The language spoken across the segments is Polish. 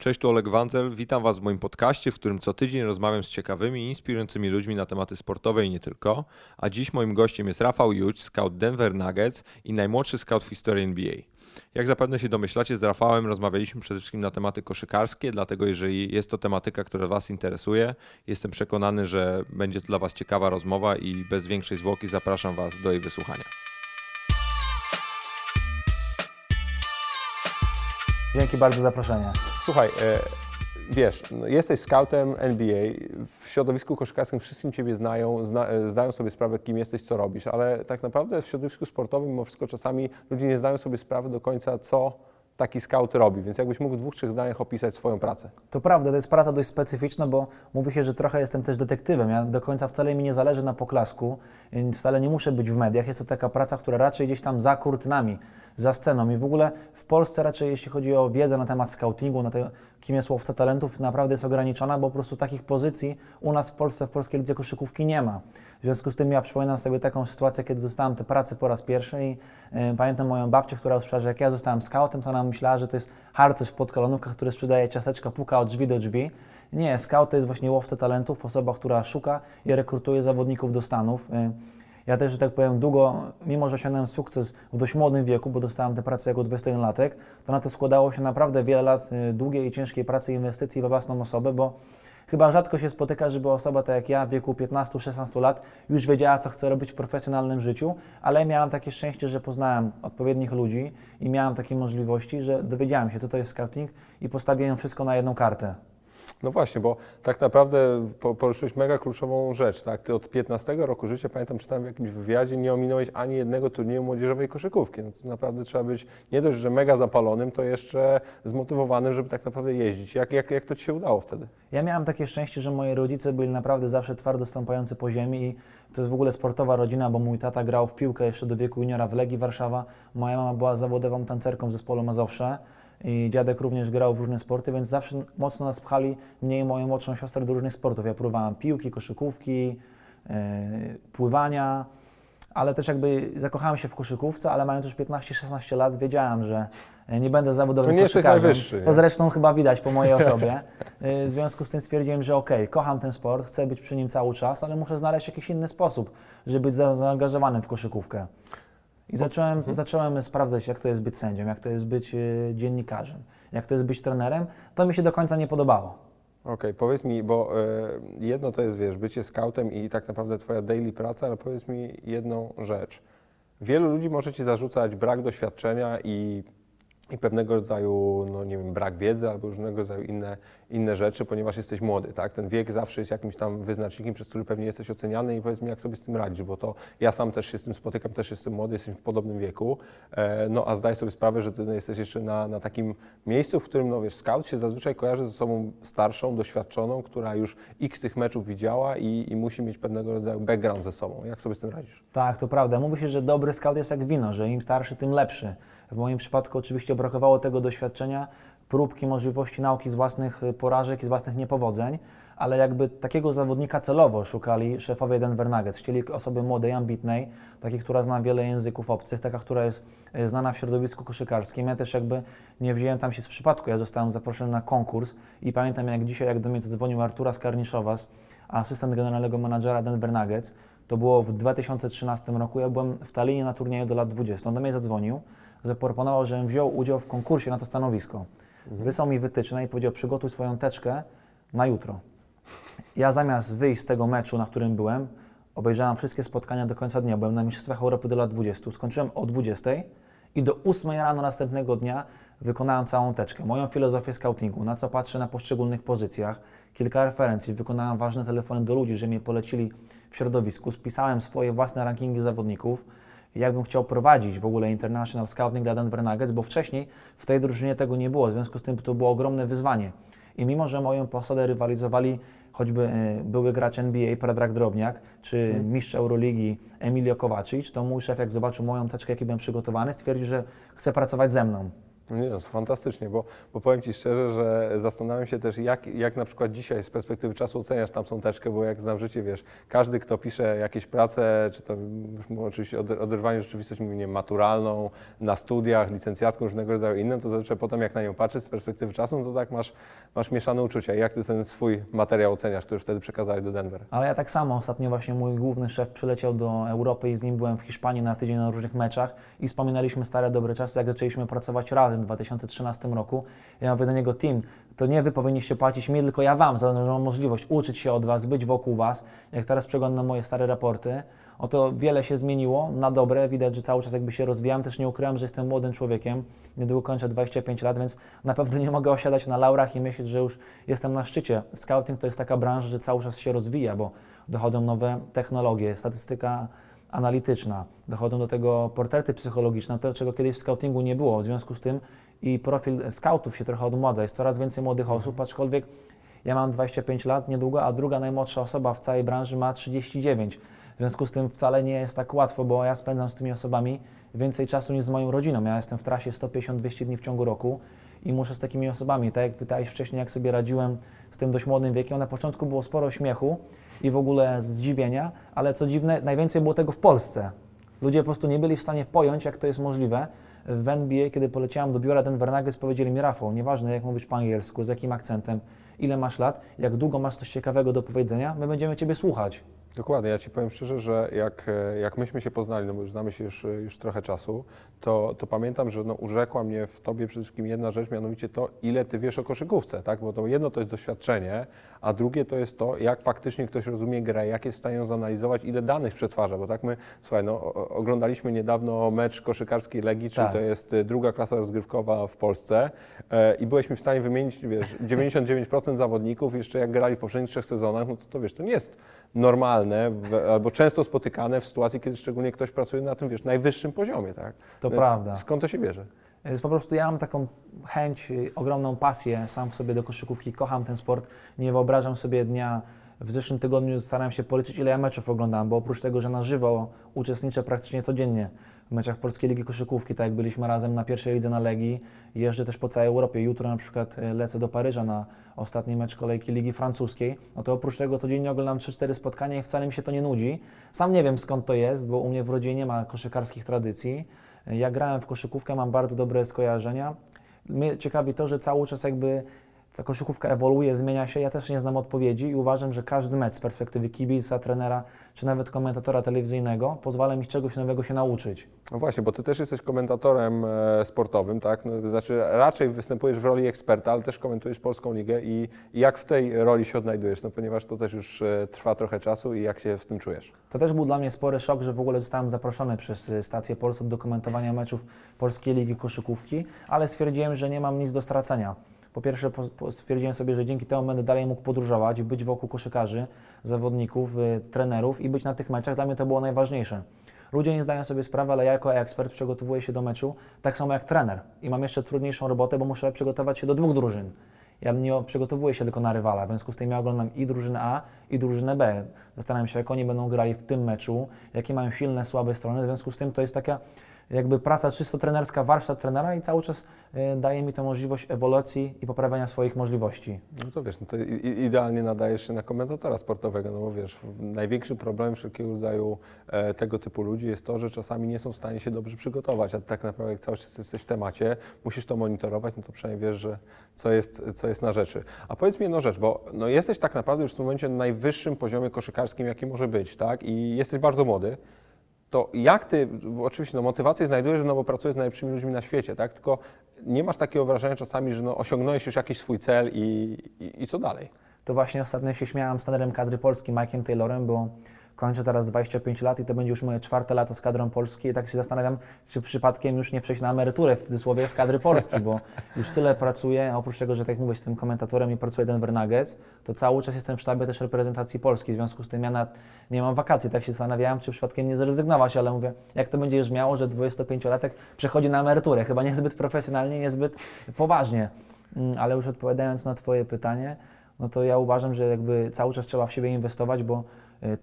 Cześć, tu Oleg Wanzel. Witam Was w moim podcaście, w którym co tydzień rozmawiam z ciekawymi i inspirującymi ludźmi na tematy sportowe i nie tylko. A dziś moim gościem jest Rafał Juć, scout Denver Nuggets i najmłodszy scout w historii NBA. Jak zapewne się domyślacie, z Rafałem rozmawialiśmy przede wszystkim na tematy koszykarskie, dlatego jeżeli jest to tematyka, która Was interesuje, jestem przekonany, że będzie to dla Was ciekawa rozmowa i bez większej zwłoki zapraszam Was do jej wysłuchania. Dzięki bardzo za zaproszenie. Słuchaj, e, wiesz, no, jesteś scoutem NBA, w środowisku koszykarskim wszyscy Ciebie znają, zna, e, zdają sobie sprawę, kim jesteś, co robisz, ale tak naprawdę w środowisku sportowym mimo wszystko czasami ludzie nie zdają sobie sprawy do końca, co taki scout robi, więc jakbyś mógł w dwóch, trzech zdaniach opisać swoją pracę. To prawda, to jest praca dość specyficzna, bo mówi się, że trochę jestem też detektywem. Ja do końca wcale mi nie zależy na poklasku, wcale nie muszę być w mediach. Jest to taka praca, która raczej gdzieś tam za kurtynami, za sceną. I w ogóle w Polsce raczej, jeśli chodzi o wiedzę na temat scoutingu, na te, kim jest łowca talentów, naprawdę jest ograniczona, bo po prostu takich pozycji u nas w Polsce, w polskiej lidze koszykówki nie ma. W związku z tym ja przypominam sobie taką sytuację, kiedy dostałem tę pracę po raz pierwszy i y, pamiętam moją babcię, która usłyszała, że jak ja zostałem scoutem, to ona myślała, że to jest harcerz w podkolonówkach, który sprzedaje ciasteczka, puka od drzwi do drzwi. Nie, scout to jest właśnie łowca talentów, osoba, która szuka i rekrutuje zawodników do Stanów. Y, ja też, że tak powiem, długo, mimo że osiągnąłem sukces w dość młodym wieku, bo dostałem tę pracę jako 21-latek, to na to składało się naprawdę wiele lat y, długiej i ciężkiej pracy inwestycji we własną osobę, bo chyba rzadko się spotyka, żeby osoba tak jak ja w wieku 15-16 lat już wiedziała, co chce robić w profesjonalnym życiu, ale miałem takie szczęście, że poznałem odpowiednich ludzi i miałem takie możliwości, że dowiedziałem się, co to jest scouting i postawiłem wszystko na jedną kartę. No właśnie, bo tak naprawdę poruszyłeś mega kluczową rzecz, tak? Ty od 15 roku życia, pamiętam, czytałem w jakimś wywiadzie, nie ominąłeś ani jednego turnieju młodzieżowej koszykówki. No to naprawdę trzeba być nie dość, że mega zapalonym, to jeszcze zmotywowanym, żeby tak naprawdę jeździć. Jak, jak, jak to Ci się udało wtedy? Ja miałem takie szczęście, że moi rodzice byli naprawdę zawsze twardo stąpający po ziemi i to jest w ogóle sportowa rodzina, bo mój tata grał w piłkę jeszcze do wieku juniora w Legii Warszawa, moja mama była zawodową tancerką w zespole Mazowsze i dziadek również grał w różne sporty, więc zawsze mocno nas pchali, mnie i moją młodszą siostrę do różnych sportów. Ja próbowałem piłki, koszykówki, yy, pływania, ale też jakby zakochałem się w koszykówce, ale mając już 15-16 lat wiedziałem, że nie będę zawodowym to nie koszykarzem. Najwyższy, to zresztą chyba widać po mojej osobie. E, w związku z tym stwierdziłem, że okej, okay, kocham ten sport, chcę być przy nim cały czas, ale muszę znaleźć jakiś inny sposób, żeby być zaangażowanym w koszykówkę. I zacząłem, mhm. zacząłem sprawdzać, jak to jest być sędzią, jak to jest być y, dziennikarzem, jak to jest być trenerem. To mi się do końca nie podobało. Okej, okay, powiedz mi, bo y, jedno to jest, wiesz, bycie scoutem i tak naprawdę twoja daily praca, ale powiedz mi jedną rzecz. Wielu ludzi może ci zarzucać brak doświadczenia i i pewnego rodzaju, no nie wiem, brak wiedzy albo różnego rodzaju inne, inne rzeczy, ponieważ jesteś młody, tak? Ten wiek zawsze jest jakimś tam wyznacznikiem, przez który pewnie jesteś oceniany i powiedz mi, jak sobie z tym radzisz, bo to ja sam też się z tym spotykam, też jestem młody, jestem w podobnym wieku, e, no a zdaj sobie sprawę, że ty jesteś jeszcze na, na takim miejscu, w którym, no wiesz, scout się zazwyczaj kojarzy ze sobą starszą, doświadczoną, która już x tych meczów widziała i, i musi mieć pewnego rodzaju background ze sobą. Jak sobie z tym radzisz? Tak, to prawda. Mówi się, że dobry scout jest jak wino, że im starszy, tym lepszy. W moim przypadku oczywiście brakowało tego doświadczenia, próbki, możliwości nauki z własnych y, porażek i z własnych niepowodzeń, ale jakby takiego zawodnika celowo szukali szefowie Denver Nuggets. Chcieli osoby młodej, ambitnej, takiej, która zna wiele języków obcych, taka, która jest y, znana w środowisku koszykarskim. Ja też jakby nie wziąłem tam się z przypadku, ja zostałem zaproszony na konkurs i pamiętam jak dzisiaj, jak do mnie zadzwonił Artura Skarniszowas, asystent generalnego menadżera Denver Nuggets, to było w 2013 roku, ja byłem w Talinie na turnieju do lat 20. On do mnie zadzwonił, zaproponował, żebym wziął udział w konkursie na to stanowisko. Mhm. Wysłał mi wytyczne i powiedział, przygotuj swoją teczkę na jutro. Ja zamiast wyjść z tego meczu, na którym byłem, obejrzałem wszystkie spotkania do końca dnia. Byłem na Mistrzostwach Europy do lat 20. Skończyłem o 20 i do 8 rano następnego dnia wykonałem całą teczkę. Moją filozofię scoutingu, na co patrzę na poszczególnych pozycjach, kilka referencji, wykonałem ważne telefony do ludzi, że mnie polecili w środowisku, spisałem swoje własne rankingi zawodników, jakbym chciał prowadzić w ogóle International Scouting dla Denver Nuggets, bo wcześniej w tej drużynie tego nie było, w związku z tym to było ogromne wyzwanie. I mimo, że moją posadę rywalizowali choćby e, były gracz NBA Predrag Drobniak, czy hmm. mistrz Euroligi Emilio Kowacic, to mój szef jak zobaczył moją teczkę, jaki byłem przygotowany, stwierdził, że chce pracować ze mną. Nie, no, fantastycznie, bo, bo powiem Ci szczerze, że zastanawiam się też, jak, jak na przykład dzisiaj z perspektywy czasu oceniasz tamtą teczkę, bo jak znam życie, wiesz, każdy, kto pisze jakieś prace, czy to już mówię oczywiście o oder- oderwaniu rzeczywistości, nie wiem, maturalną, na studiach, licencjacką, różnego rodzaju innym, to zazwyczaj potem jak na nią patrzysz z perspektywy czasu, no to tak masz, masz mieszane uczucia. Jak Ty ten swój materiał oceniasz, który wtedy przekazałeś do Denver? Ale ja tak samo. Ostatnio właśnie mój główny szef przyleciał do Europy i z nim byłem w Hiszpanii na tydzień na różnych meczach i wspominaliśmy stare dobre czasy, jak zaczęliśmy pracować razem w 2013 roku. Ja mówię do niego, team, to nie wy powinniście płacić mi, tylko ja wam, za to, że mam możliwość uczyć się od was, być wokół was. Jak teraz przeglądam moje stare raporty, oto wiele się zmieniło na dobre. Widać, że cały czas jakby się rozwijam. Też nie ukrywam, że jestem młodym człowiekiem. Niedługo kończę 25 lat, więc na pewno nie mogę osiadać na laurach i myśleć, że już jestem na szczycie. Scouting to jest taka branża, że cały czas się rozwija, bo dochodzą nowe technologie, statystyka analityczna, dochodzą do tego portrety psychologiczne, to czego kiedyś w scoutingu nie było. W związku z tym i profil scoutów się trochę odmładza. Jest coraz więcej młodych osób, aczkolwiek ja mam 25 lat niedługo, a druga najmłodsza osoba w całej branży ma 39. W związku z tym wcale nie jest tak łatwo, bo ja spędzam z tymi osobami więcej czasu niż z moją rodziną. Ja jestem w trasie 150-200 dni w ciągu roku i muszę z takimi osobami, tak jak pytałeś wcześniej, jak sobie radziłem z tym dość młodym wiekiem, na początku było sporo śmiechu i w ogóle zdziwienia, ale co dziwne, najwięcej było tego w Polsce. Ludzie po prostu nie byli w stanie pojąć, jak to jest możliwe. W NBA, kiedy poleciałem do biura Denver Nuggets, powiedzieli mi, Rafał, nieważne jak mówisz po angielsku, z jakim akcentem, ile masz lat, jak długo masz coś ciekawego do powiedzenia, my będziemy Ciebie słuchać. Dokładnie, ja Ci powiem szczerze, że jak, e, jak myśmy się poznali, no bo już znamy się już, już trochę czasu, to, to pamiętam, że no, urzekła mnie w Tobie przede wszystkim jedna rzecz, mianowicie to, ile Ty wiesz o koszykówce, tak? Bo to jedno to jest doświadczenie, a drugie to jest to, jak faktycznie ktoś rozumie grę, jak jest w stanie ją zanalizować, ile danych przetwarza, bo tak my, słuchaj, no, oglądaliśmy niedawno mecz koszykarskiej Legii, czyli Tak. to jest e, druga klasa rozgrywkowa w Polsce e, i byliśmy w stanie wymienić, wiesz, 99% zawodników, jeszcze jak grali w poprzednich trzech sezonach, no to, to wiesz, to nie jest normalne w, albo często spotykane w sytuacji, kiedy szczególnie ktoś pracuje na tym, wiesz, najwyższym poziomie, tak? To Więc prawda. Skąd to się bierze? Po prostu ja mam taką chęć, y, ogromną pasję sam w sobie do koszykówki, kocham ten sport. Nie wyobrażam sobie dnia, w zeszłym tygodniu starałem się policzyć, ile ja meczów oglądam, bo oprócz tego, że na żywo uczestniczę praktycznie codziennie w meczach Polskiej Ligi Koszykówki, tak jak byliśmy razem na pierwszej lidze na Legii, jeżdżę też po całej Europie. Jutro na przykład y, lecę do Paryża na ostatni mecz kolejki Ligi Francuskiej. No to oprócz tego codziennie oglądam 3-4 spotkania i wcale mi się to nie nudzi. Sam nie wiem skąd to jest, bo u mnie w rodzinie nie ma koszykarskich tradycji. Ja grałem w koszykówkę, mam bardzo dobre skojarzenia. Mnie ciekawi to, że cały czas jakby ta koszykówka ewoluuje, zmienia się. Ja też nie znam odpowiedzi i uważam, że każdy mecz z perspektywy kibica, trenera, czy nawet komentatora telewizyjnego pozwala mi czegoś nowego się nauczyć. No właśnie, bo ty też jesteś komentatorem e, sportowym, tak? No, to znaczy raczej występujesz w roli eksperta, ale też komentujesz Polską Ligę i, jak w tej roli się odnajdujesz? No ponieważ to też już e, trwa trochę czasu i jak się w tym czujesz? To też był dla mnie spory szok, że w ogóle zostałem zaproszony przez y, stację Polsat do komentowania meczów Polskiej Ligi Koszykówki, ale stwierdziłem, że nie mam nic do stracenia. Po pierwsze stwierdziłem sobie, że dzięki temu będę dalej mógł podróżować, być wokół koszykarzy, zawodników, y, trenerów i być na tych meczach. Dla mnie to było najważniejsze. Ludzie nie zdają sobie sprawy, ale ja jako ekspert przygotowuję się do meczu tak samo jak trener i mam jeszcze trudniejszą robotę, bo muszę przygotować się do dwóch drużyn. Ja nie przygotowuję się tylko na rywala, w związku z tym ja oglądam i drużynę A, i drużynę B. Zastanawiam się, jak oni będą grali w tym meczu, jakie mają silne, słabe strony. W związku z tym to jest taka jakby praca czysto trenerska, warsztat trenera i cały czas y, daje mi to możliwość ewolucji i poprawiania swoich możliwości. No to wiesz, no to idealnie nadajesz się na komentatora sportowego, no bo wiesz, największym problemem wszelkiego rodzaju e, tego typu ludzi jest to, że czasami nie są w stanie się dobrze przygotować, a tak naprawdę jak cały czas jesteś w temacie, musisz to monitorować, no to przynajmniej wiesz, że co jest, co jest na rzeczy. A powiedz mi jedną rzecz, bo no jesteś tak naprawdę już w tym momencie na najwyższym poziomie koszykarskim, jaki może być, tak? I jesteś bardzo młody. To jak ty, oczywiście no, motywację znajdujesz, no bo pracujesz z najlepszymi ludźmi na świecie, tak? Tylko nie masz takiego wrażenia czasami, że no, osiągnąłeś już jakiś swój cel i, i, i co dalej? To właśnie ostatnio się śmiałam z trenerem kadry Polski, Mike'iem Taylorem, bo kończę teraz 25 lat i to będzie już moje czwarte lato z kadrą Polski. I tak się zastanawiam, czy przypadkiem już nie przejść na emeryturę w cudzysłowie z kadry Polski, bo już tyle pracuję, oprócz tego, że tak jak mówię, jestem komentatorem i pracuję Denver Nuggets, to cały czas jestem w sztabie też reprezentacji Polski, w związku z tym ja na, nie mam wakacji, tak się zastanawiałem, czy przypadkiem nie zrezygnować, ale mówię, jak to będzie już miało, że 25-latek przechodzi na emeryturę, chyba niezbyt profesjonalnie, niezbyt poważnie, Mm, ale już odpowiadając na Twoje pytanie, no to ja uważam, że jakby cały czas trzeba w siebie inwestować, bo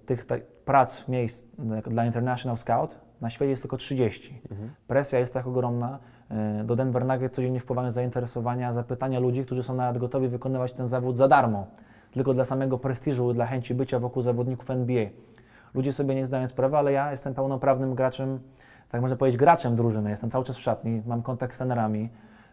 tych tak, prac, miejsc y, dla International Scout na świecie jest tylko 30. Presja jest tak ogromna, e, do Denver Nuggets codziennie wpływają zainteresowania, zapytania ludzi, którzy są nawet gotowi wykonywać ten zawód za darmo, tylko dla samego prestiżu, dla chęci bycia wokół zawodników NBA. Ludzie sobie nie zdają sprawy, ale ja jestem pełnoprawnym graczem, tak można powiedzieć, graczem drużyny. Jestem cały czas w szatni, mam kontakt z trenerami.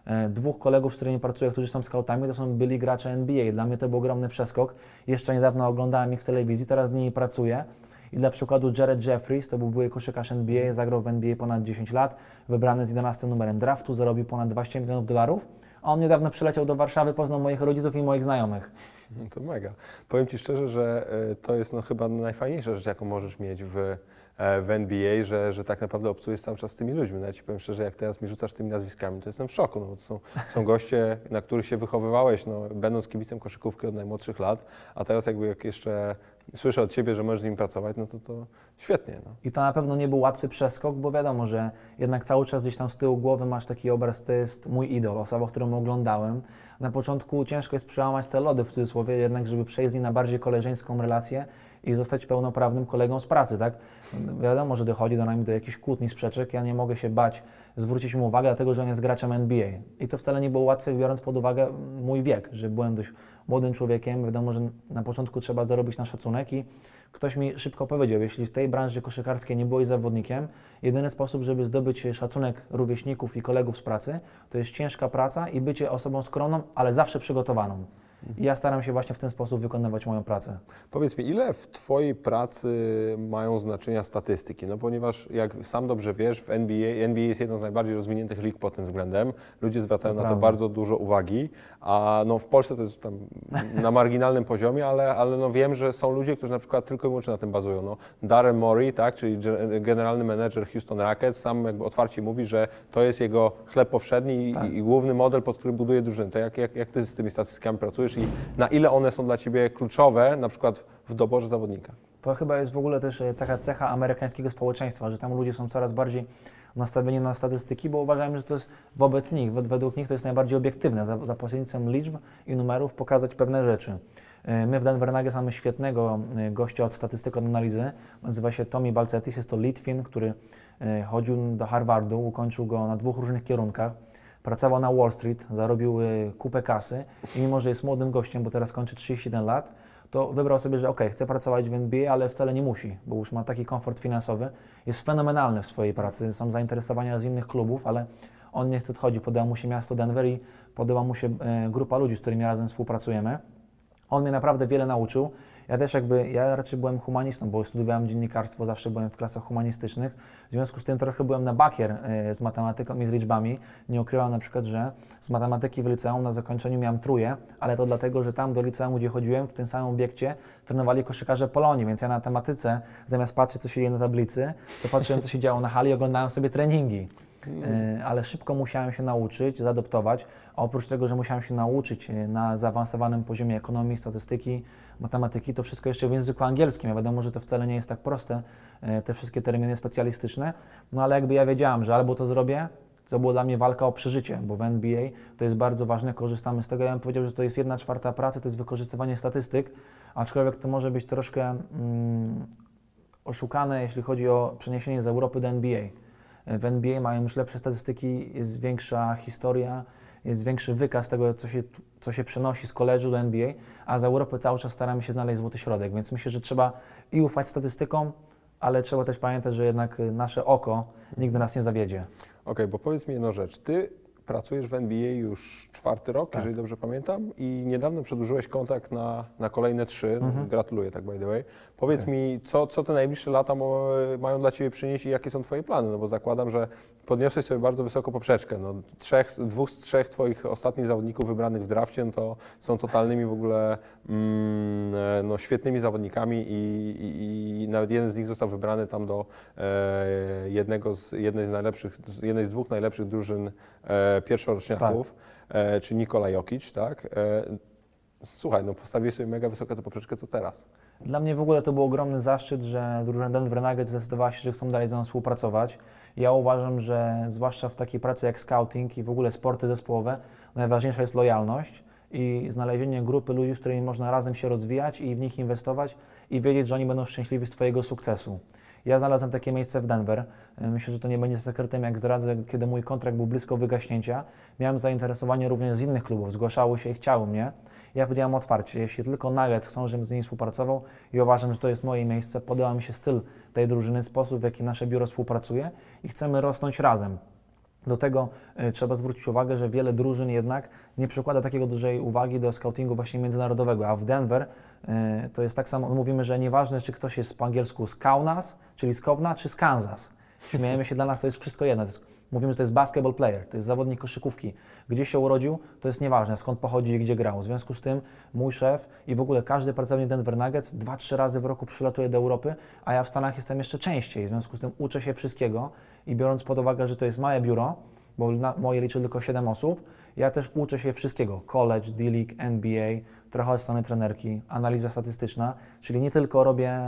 E, Dwóch kolegów, z którymi pracuję, którzy są scoutami, to są byli gracze NBA. Dla mnie to był ogromny przeskok. Jeszcze niedawno oglądałem ich w telewizji, teraz z nimi pracuję. I dla przykładu Jared Jeffries, to był były koszykarz NBA, zagrał w NBA ponad 10 lat, wybrany z 11 numerem draftu, zarobił ponad 20 milionów dolarów. A on niedawno przyleciał do Warszawy, poznał moich rodziców i moich znajomych. No to mega. Powiem Ci szczerze, że e, to jest no chyba najfajniejsza rzecz, jaką możesz mieć w, w NBA, że, że tak naprawdę obcujesz cały czas z tymi ludźmi. No ja Ci powiem szczerze, jak teraz mi rzucasz tymi nazwiskami, to jestem w szoku, no bo to są, są goście, na których się wychowywałeś, no, będąc kibicem koszykówki od najmłodszych lat, a teraz jakby jak jeszcze słyszę od Ciebie, że możesz z nimi pracować, no to to świetnie. No. I to na pewno nie był łatwy przeskok, bo wiadomo, że jednak cały czas gdzieś tam z tyłu głowy masz taki obraz, to jest mój idol, osoba, którą oglądałem. Na początku ciężko jest przełamać te lody w cudzysłowie, jednak żeby przejść z nim na bardziej koleżeńską relację i zostać pełnoprawnym kolegą z pracy, tak? Wiadomo, że dochodzi do nami do jakichś kłótni, sprzeczek, ja nie mogę się bać zwrócić mu uwagę, dlatego że on jest graczem NBA. I to wcale nie było łatwe, biorąc pod uwagę mój wiek, że byłem dość młodym człowiekiem, wiadomo, że na początku trzeba zarobić na szacunek i ktoś mi szybko powiedział, jeśli w tej branży koszykarskiej nie byłeś zawodnikiem, jedyny sposób, żeby zdobyć szacunek rówieśników i kolegów z pracy, to jest ciężka praca i bycie osobą skromną, ale zawsze przygotowaną. I ja staram się właśnie w ten sposób wykonywać moją pracę. Powiedz mi, ile w Twojej pracy mają znaczenia statystyki? No ponieważ jak sam dobrze wiesz, w NBA, NBA jest jedną z najbardziej rozwiniętych lig pod tym względem. Ludzie zwracają To na to prawda. bardzo dużo uwagi, a no w Polsce to jest tam na marginalnym poziomie, ale, ale no wiem, że są ludzie, którzy na przykład tylko i wyłącznie na tym bazują. No, Darren Morey, tak, czyli ge- generalny menedżer Houston Rockets, sam jakby otwarcie mówi, że to jest jego chleb powszedni i, Tak. i główny model, pod który buduje drużynę. To jak, jak, jak Ty z tymi statystykami pracujesz i na ile one są dla Ciebie kluczowe, na przykład w doborze zawodnika? To chyba jest w ogóle też e, taka cecha amerykańskiego społeczeństwa, że tam ludzie są coraz bardziej nastawieni na statystyki, bo uważają, że to jest wobec nich, wed- według nich to jest najbardziej obiektywne, za, za pośrednictwem liczb i numerów pokazać pewne rzeczy. E, My w Denver Nuggets mamy świetnego e, gościa od statystyk od analizy, nazywa się Tommy Balcetis, jest to Litwin, który chodził do Harvardu, ukończył go na dwóch różnych kierunkach. Pracował na Wall Street, zarobił e, kupę kasy i mimo, że jest młodym gościem, bo teraz kończy 31 lat, to wybrał sobie, że ok, chce pracować w NBA, ale wcale nie musi, bo już ma taki komfort finansowy. Jest fenomenalny w swojej pracy, są zainteresowania z innych klubów, ale on nie chce odchodzić. Podoba mu się miasto Denver i podoba mu się e, grupa ludzi, z którymi razem współpracujemy. On mnie naprawdę wiele nauczył. Ja też jakby, ja raczej byłem humanistą, bo studiowałem dziennikarstwo, zawsze byłem w klasach humanistycznych. W związku z tym trochę byłem na bakier e, z matematyką i z liczbami. Nie ukrywam na przykład, że z matematyki w liceum na zakończeniu miałem truje, ale to dlatego, że tam do liceum, gdzie chodziłem, w tym samym obiekcie trenowali koszykarze Polonii, więc ja na tematyce, zamiast patrzeć, co się dzieje na tablicy, to patrzyłem, co się działo na hali i oglądałem sobie treningi. E, ale szybko musiałem się nauczyć, zaadoptować. A oprócz tego, że musiałem się nauczyć e, na zaawansowanym poziomie ekonomii, statystyki, matematyki, to wszystko jeszcze w języku angielskim. Ja wiadomo, że to wcale nie jest tak proste, e, te wszystkie terminy specjalistyczne, no ale jakby ja wiedziałem, że albo to zrobię, to była dla mnie walka o przeżycie, bo w NBA to jest bardzo ważne, korzystamy z tego. Ja bym powiedział, że to jest jedna czwarta pracy, to jest wykorzystywanie statystyk, aczkolwiek to może być troszkę mm, oszukane, jeśli chodzi o przeniesienie z Europy do NBA. W NBA mają już lepsze statystyki, jest większa historia, jest większy wykaz tego, co się, co się przenosi z koleżu do NBA, a z Europy cały czas staramy się znaleźć złoty środek, więc myślę, że trzeba i ufać statystykom, ale trzeba też pamiętać, że jednak y, nasze oko nigdy nas nie zawiedzie. Okej, bo powiedz mi jedną rzecz. Ty pracujesz w NBA już czwarty rok, Tak. jeżeli dobrze pamiętam, i niedawno przedłużyłeś kontrakt na, na kolejne trzy. Mhm. Gratuluję, tak by the way. Powiedz mi, co, co te najbliższe lata mają dla Ciebie przynieść i jakie są Twoje plany? No bo zakładam, że podniosłeś sobie bardzo wysoko poprzeczkę. No, trzech, dwóch z trzech Twoich ostatnich zawodników wybranych w drafcie no to są totalnymi w ogóle mm, e, no, świetnymi zawodnikami i, i, i nawet jeden z nich został wybrany tam do e, jednego z, jednej, z najlepszych, jednej z dwóch najlepszych drużyn e, pierwszoroczniaków, e, czy Nikola Jokic, tak? E, słuchaj, no postawiłeś sobie mega wysoką tę poprzeczkę, co teraz? Dla mnie w ogóle to był ogromny zaszczyt, że drużyna Denver Nuggets zdecydowała się, że chcą dalej ze mną współpracować. Ja uważam, że zwłaszcza w takiej pracy jak scouting i w ogóle sporty zespołowe, najważniejsza jest lojalność i znalezienie grupy ludzi, z którymi można razem się rozwijać i w nich inwestować i wiedzieć, że oni będą szczęśliwi z Twojego sukcesu. Ja znalazłem takie miejsce w Denver. Myślę, że to nie będzie sekretem, jak zdradzę, kiedy mój kontrakt był blisko wygaśnięcia. Miałem zainteresowanie również z innych klubów, zgłaszały się i chciały mnie. Ja powiedziałem otwarcie, jeśli tylko Nuggets chcą, żebym z nimi współpracował i uważam, że to jest moje miejsce, podoba mi się styl tej drużyny, sposób, w jaki nasze biuro współpracuje i chcemy rosnąć razem. Do tego y, trzeba zwrócić uwagę, że wiele drużyn jednak nie przykłada takiego dużej uwagi do scoutingu właśnie międzynarodowego, a w Denver y, to jest tak samo, mówimy, że nieważne, czy ktoś jest po angielsku z Kaunas, czyli z Kowna, czy z Kansas. Śmiejemy się, dla nas to jest wszystko jedno. Mówimy, że to jest basketball player, to jest zawodnik koszykówki. Gdzie się urodził, to jest nieważne, skąd pochodzi i gdzie grał. W związku z tym mój szef i w ogóle każdy pracownik Denver Nuggets dwa, trzy razy w roku przylatuje do Europy, a ja w Stanach jestem jeszcze częściej. W związku z tym uczę się wszystkiego i biorąc pod uwagę, że to jest małe biuro, bo moje liczy tylko 7 osób, ja też uczę się wszystkiego. College, D-League, NBA, trochę strony trenerki, analiza statystyczna, czyli nie tylko robię